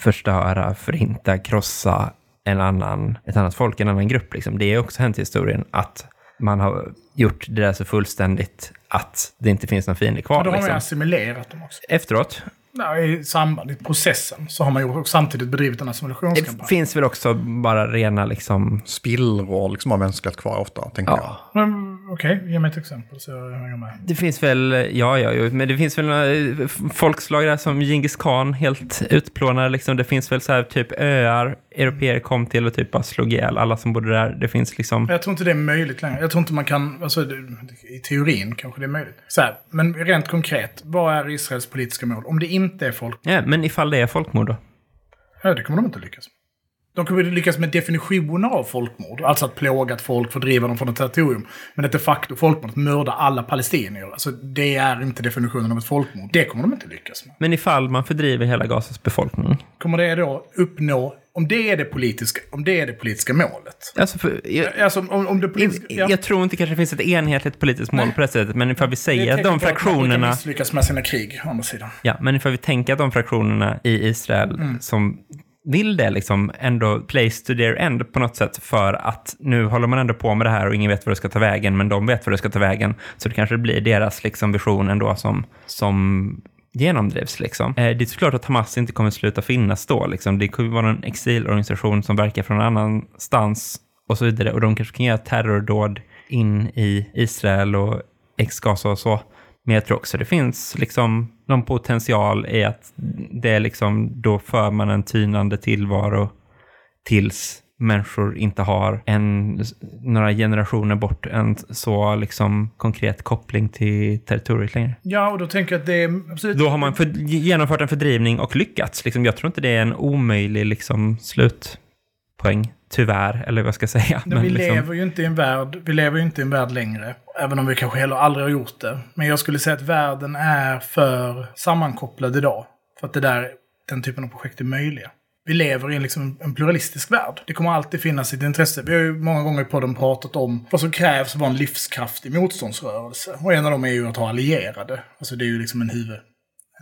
förstöra, förinta, krossa en annan, ett annat folk, en annan grupp. Liksom. Det är också hänt i historien att man har gjort det där så fullständigt att det inte finns någon fiende kvar. Då har man Liksom. assimilerat dem också. Efteråt Nej, I samband i processen så har man ju också samtidigt bedrivit en det assimilationskampanj. finns väl också bara rena liksom... Spillror liksom av mänsklighet kvar ofta, tänker jag. Ja, Men Okej, ge mig ett exempel så jag hänger med. det finns väl, ja, ja, jo, men det finns väl några eh, folkslag där som Genghis khan helt utplånade. Liksom. Det finns väl så här typ öar europeer kom till och typ bara slog ihjäl alla som bodde där. Det finns liksom... Jag tror inte det är möjligt längre. Jag tror inte man kan, alltså i teorin kanske det är möjligt. Så här, men rent konkret, vad är Israels politiska mål? Om det inte är folk, Ja, men ifall det är folkmord då? ja, det kommer de inte lyckas med. De kommer lyckas med definitioner av folkmord. Alltså att plåga ett folk, fördriva dem från ett territorium. Men ett de facto folkmord, att mörda alla palestinier. Alltså det är inte definitionen av ett folkmord. Det kommer de inte lyckas med. Men ifall man fördriver hela Gazas befolkning? Kommer det då uppnå, om det är det politiska, om det är det politiska målet. Alltså, för, jag, Alltså om, om det politiska... ja. jag tror inte kanske det finns ett enhetligt politiskt mål på det sättet, men ifall vi säger att de att man fraktionerna... misslyckas med sina krig, å andra sidan. Ja, men ifall vi tänker att de fraktionerna i Israel Mm. som vill det liksom ändå place to their end på något sätt för att nu håller man ändå på med det här och ingen vet vad det ska ta vägen, men de vet vad det ska ta vägen. Så det kanske blir deras liksom vision ändå som, som genomdrivs. Liksom. Eh, det är såklart att Hamas inte kommer sluta finnas då. Liksom. Det kommer vara en exilorganisation som verkar från någon annanstans och så vidare. Och de kanske kan göra terrordåd in i Israel och ex-Gaza och så. Men jag tror också det finns liksom någon potential i att det är liksom, då för man en tynande tillvaro tills människor inte har en, några generationer bort en så liksom konkret koppling till territoriet längre. Ja, och då tänker jag att det är absolut... Då har man för, genomfört en fördrivning och lyckats. Liksom, jag tror inte det är en omöjlig liksom, slutpoäng, tyvärr, eller vad ska jag säga. Men vi liksom, lever ju inte i en värld, vi lever ju inte i en värld längre. Även om vi kanske heller aldrig har gjort det. Men jag skulle säga att världen är för sammankopplad idag. För att det där, den typen av projekt är möjliga. Vi lever i en, liksom, en pluralistisk värld. Det kommer alltid finnas ett intresse. Vi har ju många gånger i podden pratat om vad som krävs för att vara en livskraftig motståndsrörelse. Och en av dem är ju att ha allierade. Alltså det är ju liksom en huvud,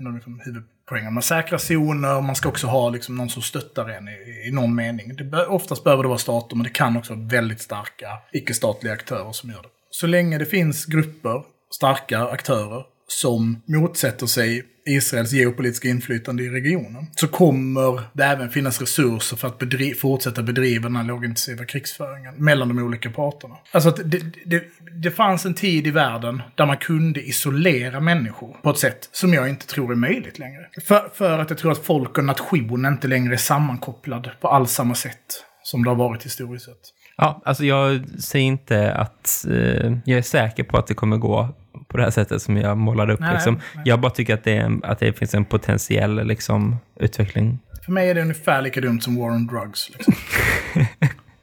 en av liksom huvudpoängen. Man säkrar zoner, man ska också ha liksom någon som stöttar en i, i någon mening. Det bör, oftast behöver det vara stater, men det kan också vara väldigt starka icke-statliga aktörer som gör det. Så länge det finns grupper, starka aktörer, som motsätter sig Israels geopolitiska inflytande i regionen så kommer det även finnas resurser för att bedri fortsätta bedriva den här lågintensiva krigsföringen mellan de olika parterna. Alltså att det, det, det fanns en tid i världen där man kunde isolera människor på ett sätt som jag inte tror är möjligt längre. För, för att jag tror att folk och nation inte längre är sammankopplad på alls samma sätt som det har varit historiskt sett. Ja, alltså jag säger inte att eh, jag är säker på att det kommer gå på det här sättet som jag målade upp. Nej, liksom. nej. Jag bara tycker att det, är, att det finns en potentiell liksom, utveckling. För mig är det ungefär lika dumt som war on drugs. Liksom.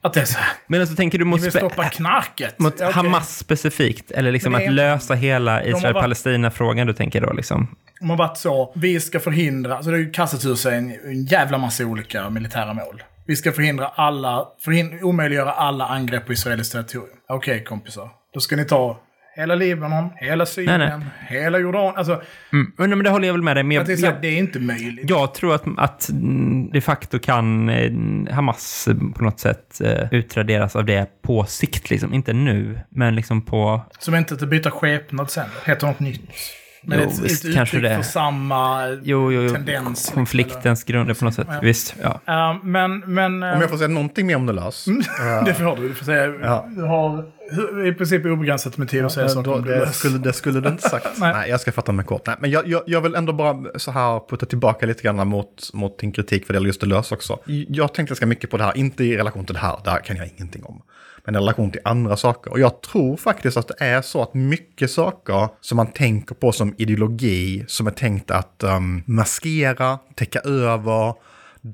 att det är så här. Men alltså tänker du Vi mot, vill spe- stoppa knarket. mot Ja, okej. Hamas specifikt? Eller liksom att lösa hela Israel-Palestina-frågan du tänker då? Liksom? De har varit så, vi ska förhindra, alltså det har ju kastats ur sig en, en jävla massa olika militära mål. Vi ska förhindra alla, förhind, omöjliggöra alla angrepp på israeliskt territorium. Okej kompisar, då ska ni ta hela Libanon, hela Syrien, Nej, hela Jordan. Alltså, Mm. Men, det håller jag väl med dig. Men att det, är jag, jag, det är inte möjligt. jag tror att, att mm, de facto kan eh, Hamas eh, på något sätt eh, utraderas av det på sikt. Liksom. Inte nu, men liksom på... Som inte att byta skepnad sen, heter något nytt. Men Jo, ett, visst, ett kanske det. för samma Jo, jo, jo. tendens. liksom, Konfliktens grunder på något sätt. Ja. Visst, ja. Ja, men, men... Om jag får säga någonting mer om det Lars. Det får du. Du får säga. Ja. Du har i princip obegränsat med tid att säga Eh, saker då, det, det. skulle, det skulle du inte sagt. Nej. Nej. jag ska fatta mig kort. Nej, men jag, jag, jag vill ändå bara så här putta tillbaka lite grann mot, mot din kritik för det gäller just det lös också. Jag tänkte ganska mycket på det här, inte i relation till det här, där kan jag ingenting om. Men i relation till andra saker. Och jag tror faktiskt att det är så att mycket saker som man tänker på som ideologi, som är tänkt att um, maskera, täcka över,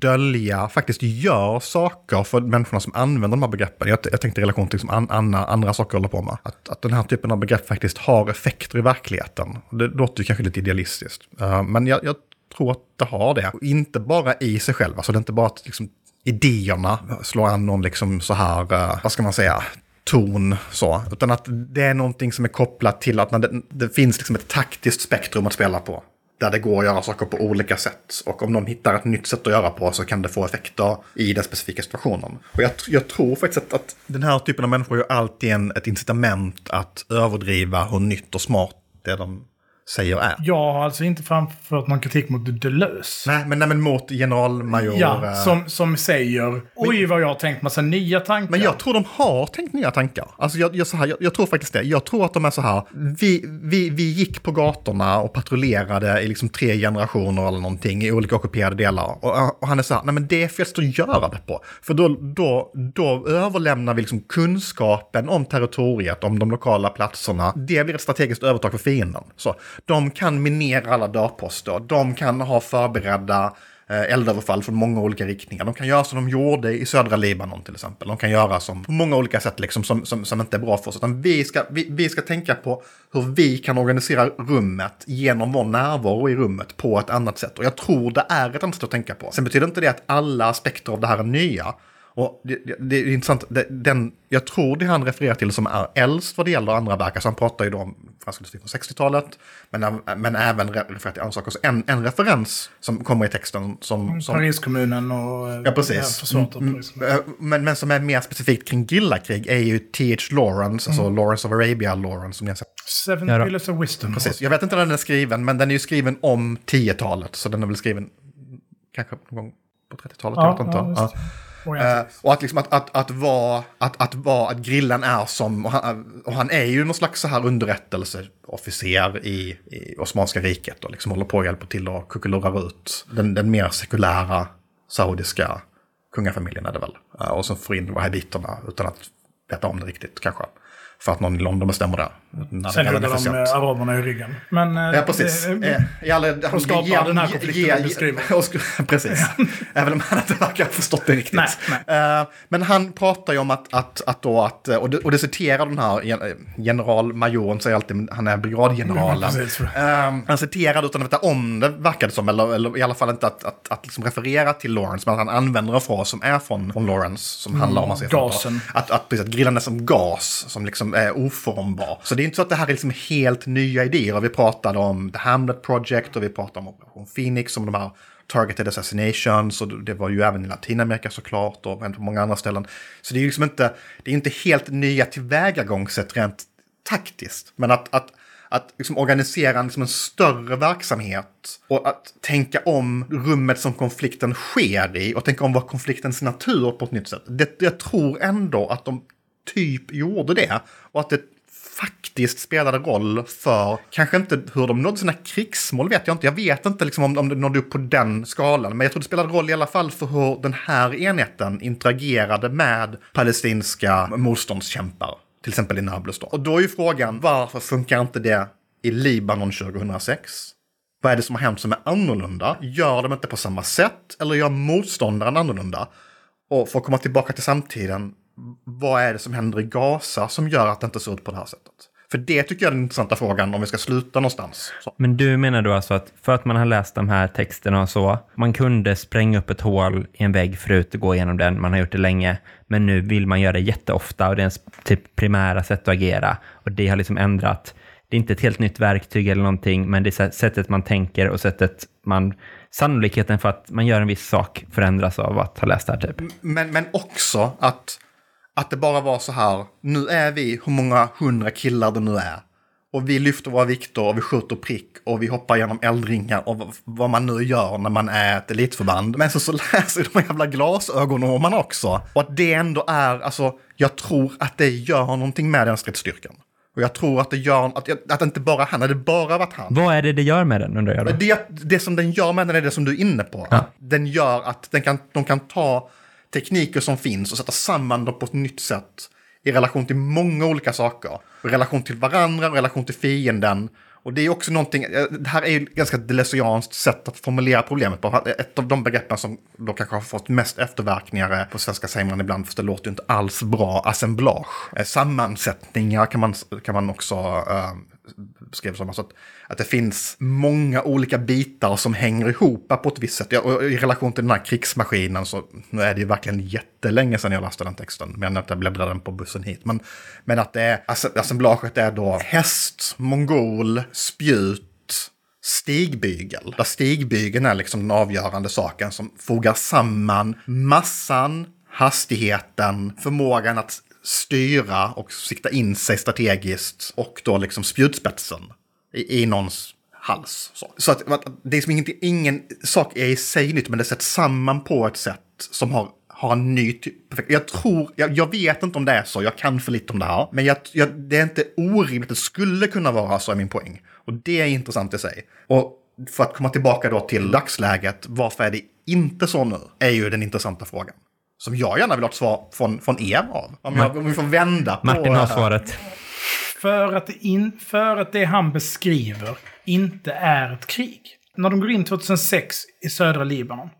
dölja, faktiskt gör saker för människorna som använder de här begreppen. Jag, jag tänkte i relation till liksom an, andra, andra saker jag håller på med. Att, att den här typen av begrepp faktiskt har effekter i verkligheten. Det låter ju kanske lite idealistiskt. Uh, men jag, jag tror att det har det. Och inte bara i sig själv, alltså det är inte bara att liksom, idéerna slår an någon liksom så här, uh, vad ska man säga, ton så, utan att det är någonting som är kopplat till att när det, det finns liksom ett taktiskt spektrum att spela på. Där det går att göra saker på olika sätt. Och om de hittar ett nytt sätt att göra på så kan det få effekter i den specifika situationen. Och jag, jag tror faktiskt att, att den här typen av människor har alltid en, ett incitament att överdriva hur nytt och smart det de säger är. Jag har alltså inte framfört någon kritik mot Deleuze. Nej, men, nej, men mot generalmajor... Ja, eh, som, som säger oj vad jag har tänkt massa nya tankar. Men jag tror de har tänkt nya tankar. Alltså jag, jag, så här, jag, jag tror faktiskt det. Jag tror att de är så här. Vi, vi, vi gick på gatorna och patrullerade i liksom tre generationer eller någonting i olika ockuperade delar. Och, och han är så här, nej men det är fel att göra det på. För då, då, då överlämnar vi liksom kunskapen om territoriet, om de lokala platserna. Det blir ett strategiskt övertag för fienden. Så de kan minera alla dörrposter. De kan ha förberedda eh, eldöverfall från många olika riktningar. De kan göra som de gjorde i södra Libanon till exempel. De kan göra som på många olika sätt liksom, som, som, som inte är bra för oss. Utan vi, ska, vi, vi ska tänka på hur vi kan organisera rummet genom vår närvaro i rummet på ett annat sätt. Och jag tror det är ett annat sätt att tänka på. Sen betyder inte det att alla aspekter av det här är nya. Och det, det, det är intressant, det, den, jag tror det han refererar till som är äldst vad det gäller andra verk, alltså han pratar ju då om fransk industri från 60-talet, men, men även refererar till andra saker. Så en, en referens som kommer i texten som... som Pariskommunen och eh, Ja, precis. Mm, Paris. eh, Men, men som är mer specifikt kring gillakrig är ju T.H. Lawrence, alltså Lawrence of Arabia Lawrence som ni har sett. Seven Ja. Pillars of Wisdom. Precis. Jag vet inte när den är skriven, men den är ju skriven om 10-talet, så den är väl skriven kanske någon gång på 30-talet. Ja, jag vet inte. ja, Eh, och att, liksom att, att, att, vara, att, att, vara, att grillen är som, och han, och han är ju någon slags så här underrättelseofficer i, i Osmanska riket och liksom håller på och hjälper till och kuckelurar ut den, den mer sekulära saudiska kungafamiljen är det väl. Eh, och så får in wahhabiterna utan att veta om det riktigt kanske. För att någon i London bestämmer det. Sen för de sent. eh, araberna i ryggen. Men, eh, Ja, precis. det- Eh, alla, och skapar den här konflikten du beskriver. precis. Även om han inte verkar ha förstått det riktigt. Nej, Eh, men han pratar ju om att, att, att då att, och det, och det citerar den här gen- generalmajoren, säger alltid, han är brigadgeneralen. Ja, precis. Eh, han citerar utan att veta om det verkade som, eller, eller i alla fall inte att, att, att liksom referera till Lawrence, men att han använder en fras som är från, från Lawrence, som handlar om att, gasen. att, att, precis, att grillen är som gas, som liksom är oformbar. Så det är inte så att det här är liksom helt nya idéer. Vi pratade om The Hamlet Project och vi pratade om Operation Phoenix, om de här targeted assassinations och det var ju även i Latinamerika såklart och på många andra ställen. Så det är ju liksom inte, det är inte helt nya tillvägagångssätt rent taktiskt. Men att, att, att liksom organisera en, liksom en större verksamhet och att tänka om rummet som konflikten sker i och tänka om vad konfliktens natur på ett nytt sätt. Det, jag tror ändå att de typ gjorde det och att det faktiskt spelade roll för, kanske inte hur de nådde sina krigsmål vet jag inte. Jag vet inte liksom om, om det nådde upp på den skalan. Men jag tror det spelade roll i alla fall för hur den här enheten interagerade med palestinska motståndskämpar. Till exempel i Nablus då. Och då är ju frågan, varför funkar inte det i Libanon 2006? Vad är det som har hänt som är annorlunda? Gör de inte på samma sätt eller gör motståndaren annorlunda? Och för att komma tillbaka till samtiden, vad är det som händer i Gaza som gör att det inte ser ut på det här sättet? För det tycker jag är den intressanta frågan om vi ska sluta någonstans. Så. Men du menar då alltså att för att man har läst de här texterna och så, man kunde spränga upp ett hål i en vägg förut och gå igenom den, man har gjort det länge, men nu vill man göra det jätteofta och det är ens typ primära sätt att agera. Och det har liksom ändrat. Det är inte ett helt nytt verktyg eller någonting, men det är sättet man tänker och sättet man... Sannolikheten för att man gör en viss sak förändras av att ha läst det här typ. Men, men också att, att det bara var så här, nu är vi hur många hundra killar det nu är. Och vi lyfter våra vikter och vi skjuter prick och vi hoppar genom eldringar och vad man nu gör när man är ett elitförband. Men så, så läser de jävla glasögonormarna också. Och att det ändå är, alltså, jag tror att det gör någonting med den stridsstyrkan. Och jag tror att det gör, att, att inte bara han, hade det bara varit han. Vad är det det gör med den undrar jag då? Det, det som den gör med den är det som du är inne på. Ja. Den gör att den kan, de kan ta tekniker som finns och sätta samman dem på ett nytt sätt i relation till många olika saker. I relation till varandra, i relation till fienden. Och det är också någonting, eh, det här är ju ett ganska deleuzianskt sätt att formulera problemet på. Ett av de begreppen som då kanske har fått mest efterverkningar på svenska säger man ibland, för det låter ju inte alls bra, assemblage. Eh, sammansättningar kan man, kan man också uh, skrev som. Alltså att, att det finns många olika bitar som hänger ihop på ett visst sätt. Ja, och I relation till den här krigsmaskinen så nu är det ju verkligen jättelänge sedan jag läste den texten. Men att jag bläddrade den på bussen hit. Men, men att det är, alltså, assemblaget är då häst, mongol, spjut, stigbygel. Där stigbygeln är liksom den avgörande saken som fogar samman massan, hastigheten, förmågan att styra och sikta in sig strategiskt och då liksom spjutspetsen i, i någons hals. Så, så att, att, det är som ingen, ingen sak är i sig nytt, men det sätts samman på ett sätt som har har en ny typ. Jag tror, jag, jag, vet inte om det är så, jag kan för lite om det här. Men jag, jag, det är inte orimligt, det skulle kunna vara så är min poäng. Och det är intressant i sig. Och för att komma tillbaka då till dagsläget, varför är det inte så nu? Är ju den intressanta frågan. Som jag gärna vill ha ett svar från, från er av. Om, jag, om vi får vända på... Martin har svaret. För att, in, för att det han beskriver inte är ett krig. När de går in 2006 i södra Libanon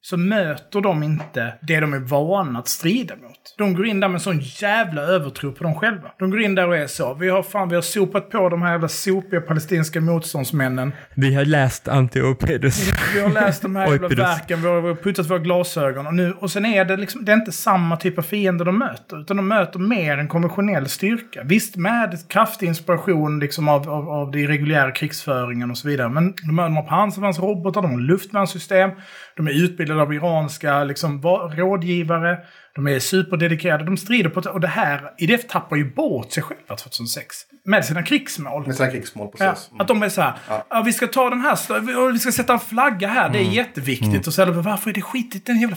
så möter de inte det de är vana att strida mot. De går in där med en sån jävla övertro på dem själva. De går in där och är så. Vi har fan, vi har sopat på de här jävla sopiga palestinska motståndsmännen. Vi har läst Antiopedes. Vi har läst de här jävla verken, vi har puttat våra glasögon. Och, nu, och sen är det liksom, det är inte samma typ av fiender de möter. Utan de möter mer en konventionell styrka. Visst med kraftig inspiration liksom av, av, av det reguljära krigsföringen och så vidare. Men de har pansarvärnsrobotar, de har luftvärnssystem. De är utbildade av iranska liksom, rådgivare. De är superdedikerade. De strider på... Och det här, IDF tappar ju bort sig själva 2006. Med sina krigsmål. Med sina krigsmål, precis. Ja, att de är så här, ja. vi ska ta den här, vi ska sätta en flagga här, det är mm. jätteviktigt. Mm. Och så är det, varför är det skitigt den jävla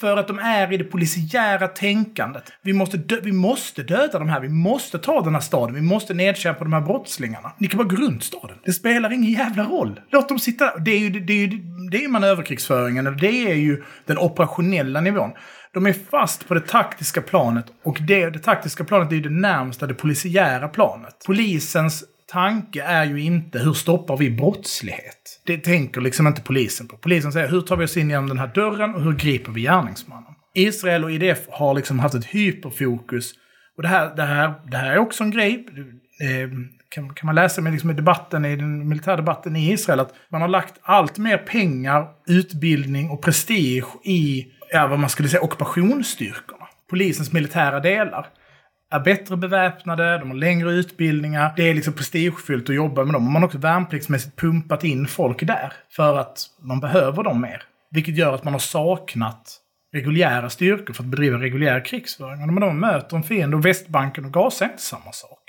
För att de är i det polisiära tänkandet. Vi måste, dö, vi måste döda de här, vi måste ta den här staden, vi måste nedkämpa de här brottslingarna. Ni kan bara gå runt staden. Det spelar ingen jävla roll. Låt dem sitta där. Det är ju, det är ju, det är manöverkrigsföringen, det är ju den operationella nivån. De är fast på det taktiska planet och det, det taktiska planet är ju det närmsta det polisiära planet. Polisens tanke är ju inte hur stoppar vi brottslighet? Det tänker liksom inte polisen på. Polisen säger hur tar vi oss in genom den här dörren och hur griper vi gärningsmannen? Israel och IDF har liksom haft ett hyperfokus. Och det här, det här, det här är också en grej. Eh, kan, kan man läsa med liksom i debatten, i den militärdebatten i Israel, att man har lagt allt mer pengar, utbildning och prestige i ja, vad man skulle säga, ockupationsstyrkorna. Polisens militära delar är bättre beväpnade, de har längre utbildningar. Det är liksom prestigefyllt att jobba med dem. Man har också värnpliktsmässigt pumpat in folk där för att man behöver dem mer. Vilket gör att man har saknat reguljära styrkor för att bedriva reguljär krigsföring. Och när man då möter en fiende, och Västbanken och Gaza är inte samma sak.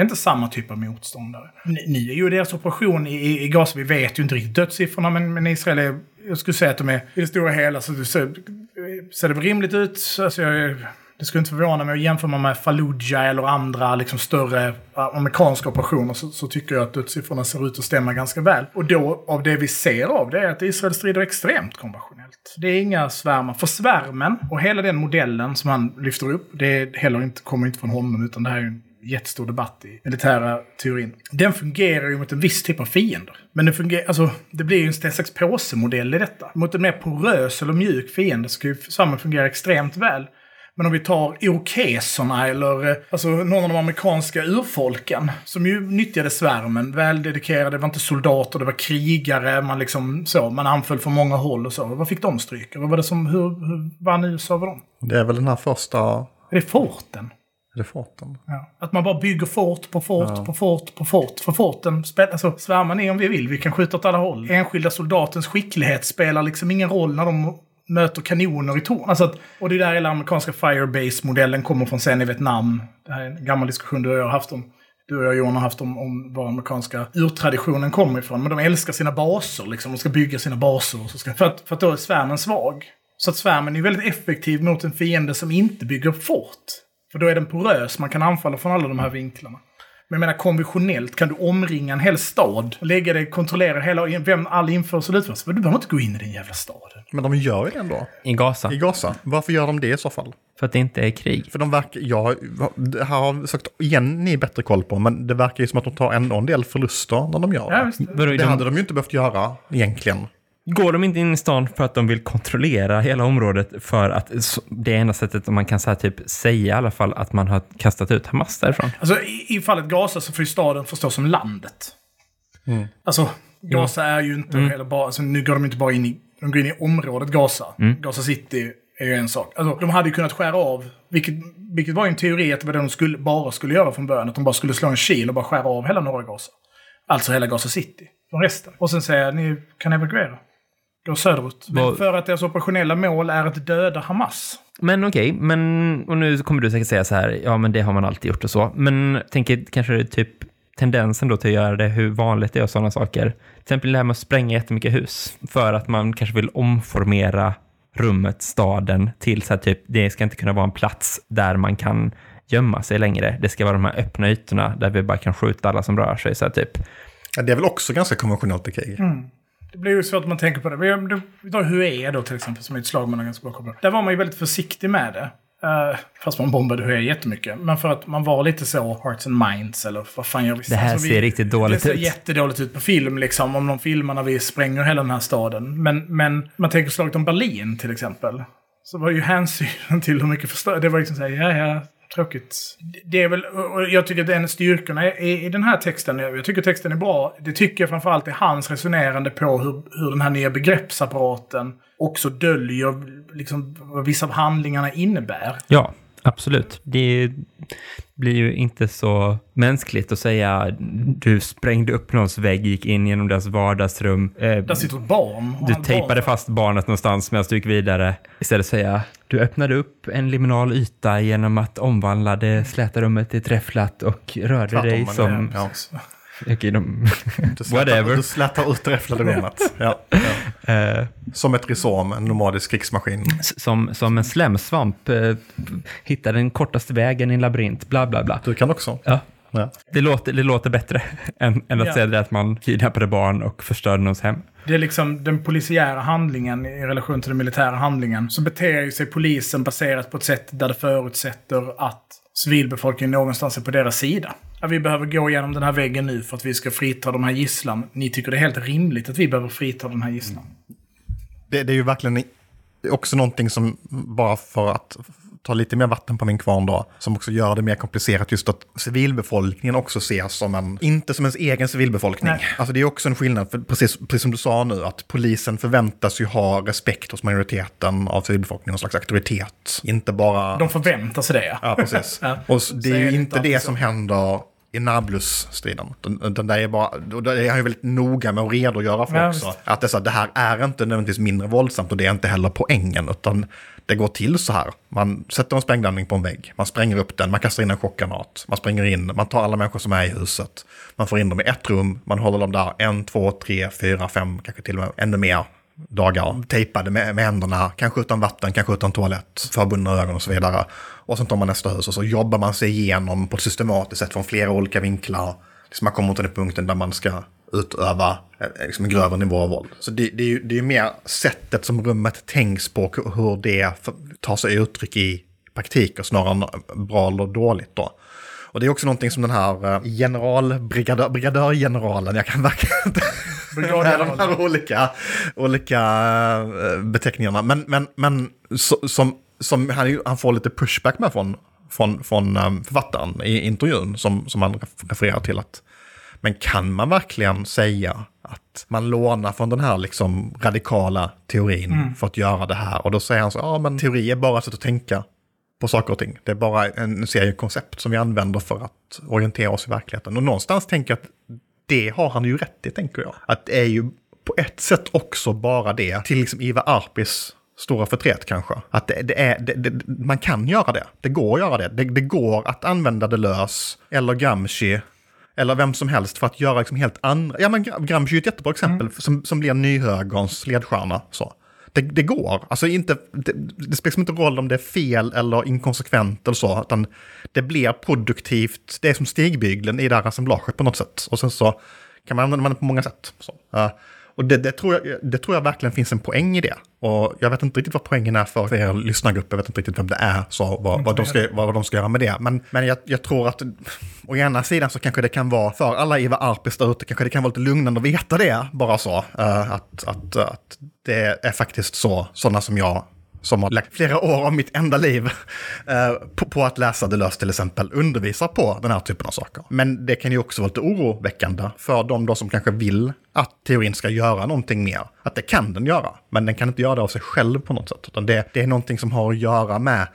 Det är inte samma typ av motståndare. Ni är ju deras operation i, i Gaza, vi vet ju inte riktigt dödssiffrorna, men, men Israel är, jag skulle säga att de är i det stora hela så, det ser det rimligt ut. Alltså jag, det skulle inte förvåna mig jämför man med Fallujah eller andra liksom, större amerikanska operationer så, så, tycker jag att dödssiffrorna ser ut att stämma ganska väl. Och då, av det vi ser av det, är att Israel strider extremt konventionellt. Det är inga svärmar. För svärmen och hela den modellen som han lyfter upp, det heller inte, kommer inte från honom utan det här är en jättestor debatt i militära teorin. Den fungerar ju mot en viss typ av fiender. Men det, fungerar, alltså, det blir ju en slags påsemodell i detta. Mot en mer porös eller mjuk fiende ju samma fungera extremt väl. Men om vi tar irokeserna eller eh, alltså, någon av de amerikanska urfolken som ju nyttjade svärmen, väldedikerade, det var inte soldater, det var krigare, man liksom så, man anföll från många håll och så. Vad fick de stryka? Vad var det som, hur, hur vann USA över dem? Det är väl den här första... Det är forten. Är det forten? Ja. Att man bara bygger fort på fort ja. på fort på fort. För forten alltså, svärmar ni om vi vill. Vi kan skjuta åt alla håll. Enskilda soldatens skicklighet spelar liksom ingen roll när de möter kanoner i torn. Alltså och det är där hela amerikanska Firebase-modellen kommer från sen i Vietnam. Det här är en gammal diskussion du och jag har haft om du och jag Johan har haft om, om var amerikanska urtraditionen kommer ifrån. Men de älskar sina baser, liksom. De ska bygga sina baser. Så ska, för, att, för att då är svärmen svag. Så att svärmen är väldigt effektiv mot en fiende som inte bygger fort. För då är den porös, man kan anfalla från alla de här vinklarna. Men jag menar konventionellt kan du omringa en hel stad och lägga dig, kontrollera hela, vem all införsel och utförsel. Du behöver inte gå in i den jävla staden. Men de gör ju det ändå. I Gaza. I Gaza. Varför gör de det i så fall? För att det inte är krig. För de verkar, ja, det här har sagt igen ni bättre koll på, men det verkar ju som att de tar ändå en del förluster när de gör det. Ja, det. det hade de ju inte behövt göra egentligen. Går de inte in i stan för att de vill kontrollera hela området för att det är enda sättet om man kan så här, typ, säga i alla fall att man har kastat ut Hamas därifrån? Alltså i, i fallet Gaza så får ju staden förstås som landet. Mm. Alltså, Gaza är ju inte heller bara, alltså, nu går de inte bara in i, de går in i området Gaza. Mm. Gaza City är ju en sak. Alltså, de hade ju kunnat skära av, vilket, vilket var ju en teori att det var det de skulle, bara skulle göra från början. Att de bara skulle slå en kil och bara skära av hela norra Gaza. Alltså hela Gaza City, från resten. Och sen säga, ni kan evakuera. Gå söderut. Men Vad- för att deras operationella mål är att döda Hamas. Men okej, men och nu kommer du säkert säga så här, ja men det har man alltid gjort och så. Men tänker kanske det är typ tendensen då till att göra det, hur vanligt det är och sådana saker. Till exempel det här med att spränga jättemycket hus. För att man kanske vill omformera rummet, staden, till så här typ, det ska inte kunna vara en plats där man kan gömma sig längre. Det ska vara de här öppna ytorna där vi bara kan skjuta alla som rör sig. Så här typ. Ja, det är väl också ganska konventionellt i krig. Det blir ju svårt om man tänker på det. Vi- Vi tar Hue då till exempel, som är ett slag man har ganska bra koll på. Där var man ju väldigt försiktig med det. Eh, fast man bombade Hue jättemycket. Men för att man var lite så hearts and minds, eller vad fan gör vi? Det här Alltså, vi- ser riktigt dåligt Det ser ut. jättedåligt ut på film, liksom. Om de filmar när vi spränger hela den här staden. Men, men man tänker slaget om Berlin till exempel. Så var ju hänsynen till hur mycket förstör... Det var liksom såhär, ja, ja, tråkigt. Det är väl, och jag tycker att en styrkorna i, i den här texten, jag tycker texten är bra. Det tycker jag framförallt är hans resonerande på hur, hur den här nya begreppsapparaten också döljer liksom, vad vissa av handlingarna innebär. Ja, absolut. Det blir ju inte så mänskligt att säga du sprängde upp någons vägg, gick in genom deras vardagsrum. Eh, Där sitter ett barn. du tejpade barn- fast barnet någonstans medan du gick vidare. Istället säga du öppnade upp en liminal yta genom att omvandla det släta rummet till träfflat och rörde Tvärtom, dig som... Ja. Okej, de... Whatever. Du slätar ut rummet. Ja, ja. eh, Som ett rhizom, en nomadisk krigsmaskin. som, som en slemsvamp eh, hittar den kortaste vägen i en labyrint, bla bla bla. Du kan också. Ja. Ja. Det låter, det låter bättre än, än att Ja. säga det att man kidnappade barn och förstörde någons hem. Det är liksom den polisiära handlingen i relation till den militära handlingen. Så beter ju sig polisen baserat på ett sätt där det förutsätter att civilbefolkningen någonstans är på deras sida. Att vi behöver gå igenom den här väggen nu för att vi ska frita de här gisslan. Ni tycker det är helt rimligt att vi behöver frita den här gisslan. Det, det är ju verkligen också någonting som, bara för att ta lite mer vatten på min kvarn då, som också gör det mer komplicerat just att civilbefolkningen också ses som en, inte som ens egen civilbefolkning. Nej. Alltså det är också en skillnad, för precis, precis som du sa nu, att polisen förväntas ju ha respekt hos majoriteten av civilbefolkningen, någon slags auktoritet. Inte bara... De förväntar sig det, ja. Ja, precis. Ja. Och det är ju inte det som händer i Nablus-striden. Den, den där är bara, och det är han ju väldigt noga med att redogöra för Ja, också. visst. Att det, så, det här är inte nödvändigtvis mindre våldsamt och det är inte heller poängen, utan det går till så här. Man sätter en sprängladdning på en vägg, man spränger upp den, man kastar in en chockgranat, man springer in, man tar alla människor som är i huset, man får in dem i ett rum, man håller dem där en, två, tre, fyra, fem, kanske till och med ännu mer dagar. Tejpade med, med händerna, kanske utan vatten, kanske utan toalett, förbundna ögon och så vidare. Och sen tar man nästa hus och så jobbar man sig igenom på ett systematiskt sätt från flera olika vinklar. Tills man kommer till den punkten där man ska utöva eh, liksom en grövre nivå av våld. Så det, det är ju det är mer sättet som rummet tänks på, hur det tar sig uttryck i praktiken snarare än bra eller dåligt då. Och det är också någonting som den här eh, generalbrigadör, brigadörgeneralen, jag kan verkligen inte de här olika, olika eh, beteckningarna. Men, men, men så, som, som han, han får lite pushback med från, från, från um, författaren i intervjun som, som han ref- refererar till. att Men kan man verkligen säga att man lånar från den här liksom radikala teorin för att göra det här? Och då säger han så, ja men teori är bara ett sätt att tänka på saker och ting. Det är bara en serie koncept som vi använder för att orientera oss i verkligheten. Och någonstans tänker jag att det har han ju rätt i, tänker jag. Att det är ju på ett sätt också bara det, till liksom Ivar Arpis stora förtret kanske. Att det, det är, det, det, man kan göra det. Det går att göra det. Det, det går att använda Deleuze eller Gramsci eller vem som helst för att göra liksom helt andra... Ja, men Gra- Gramsci är ett jättebra exempel som, som blir nyhögerns ledstjärna. Så. Det, det går. Alltså inte, det, det spelar liksom inte roll om det är fel eller inkonsekvent eller så, utan det blir produktivt. Det är som stigbygeln i det här assemblaget på något sätt. Och sen så kan man använda det på många sätt. Så. Ja. Och det, det, tror jag, det tror jag verkligen finns en poäng i det. Och jag vet inte riktigt vad poängen är för, er lyssnargrupp. Jag vet inte riktigt vem det är, så vad, vad, de, ska, vad de ska göra med det. Men, men jag, jag tror att å ena sidan så kanske det kan vara, för alla Iva Arpis där ute, kanske det kan vara lite lugnande att veta det, bara så. Uh, att, att, att det är faktiskt så, sådana som jag som har lagt flera år av mitt enda liv eh, på, på, att läsa det löst, till exempel, undervisar på den här typen av saker. Men det kan ju också vara lite oroväckande för de då som kanske vill att teorin ska göra någonting mer. Att det kan den göra, men den kan inte göra det av sig själv på något sätt. Utan det, det är någonting som har att göra med,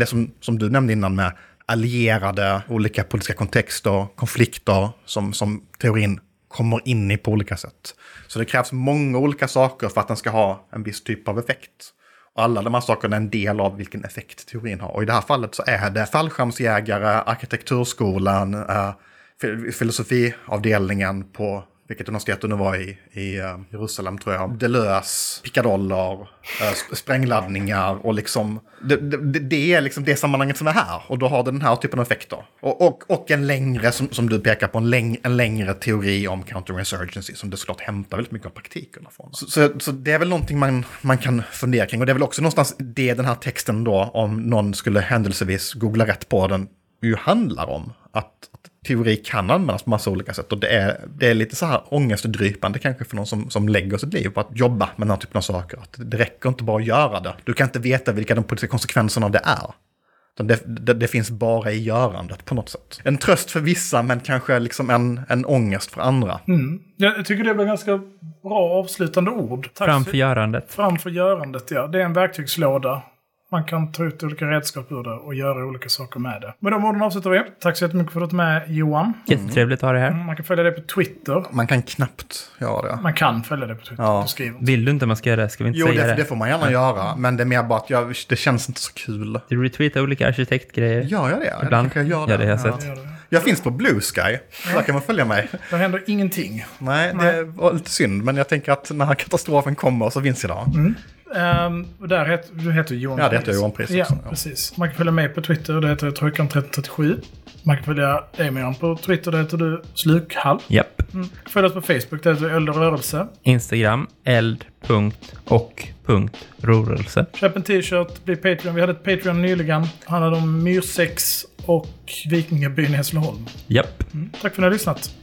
det som, som du nämnde innan, med allierade olika politiska kontexter, konflikter som, som teorin kommer in i på olika sätt. Så det krävs många olika saker för att den ska ha en viss typ av effekt. Alla de här sakerna är en del av vilken effekt teorin har. Och i det här fallet så är det fallskärmsjägare, arkitekturskolan, eh, filosofiavdelningen på vilket universitet det nu var i, i uh, Jerusalem tror jag. Delös, pickadoller, uh, sprängladdningar och liksom... Det, det, det, är liksom det sammanhanget som är här. Och då har det den här typen av effekter. Och, och, och en längre, som, som du pekar på, en, läng, en längre teori om counterinsurgency som det såklart hämtar väldigt mycket av praktikerna från. Så, så, så, det är väl någonting man, man kan fundera kring. Och det är väl också någonstans det den här texten då, om någon skulle händelsevis googla rätt på den, ju handlar om. Att teori kan användas på massa olika sätt. Och det är, det är lite så här ångestdrypande kanske för någon som, som lägger sitt liv på att jobba med den här typen av saker. Att det räcker inte bara att göra det. Du kan inte veta vilka de politiska konsekvenserna av det är. Det, det, det, finns bara i görandet på något sätt. En tröst för vissa men kanske liksom en, en ångest för andra. Mm. Jag tycker det blir ganska bra avslutande ord. Tack Framför görandet. Framför görandet, ja. Det är en verktygslåda man kan ta ut olika redskap ur det och göra olika saker med det. Med de orden avslutar vi. Tack så jättemycket för att du var med Johan. Jättetrevligt att ha dig här. Mm, man kan följa dig på Twitter. Man kan knappt göra det. Man kan följa dig på Twitter. Ja. Du skriver. Vill du inte man ska göra det? Ska vi inte jo, säga det? Jo, det får man gärna göra. Men det är mer bara att jag, det känns inte så kul. Du retweetar olika arkitektgrejer. Gör jag det? Ibland. Jag gör det. Ja, det har jag ja. Jag finns på Blue Sky. Där kan man följa mig. Det händer ingenting. Nej, det var lite synd. Men jag tänker att när katastrofen kommer så finns jag där. Mm. Um, och där heter, du heter Johan Ja, det heter Johan Pris också. Ja, precis. Man kan följa mig på Twitter, det heter Trojkan1337. Man kan följa Damian på Twitter, det heter du Slukhall. Japp. Mm. Följ oss på Facebook, det heter Eld och rörelse. Instagram, eld.och.rörelse. Köp en t-shirt, bli Patreon. Vi hade ett Patreon nyligen. Det handlade om myrsex och Vikingabyn i Hässleholm. Japp. Mm. Tack för att ni har lyssnat.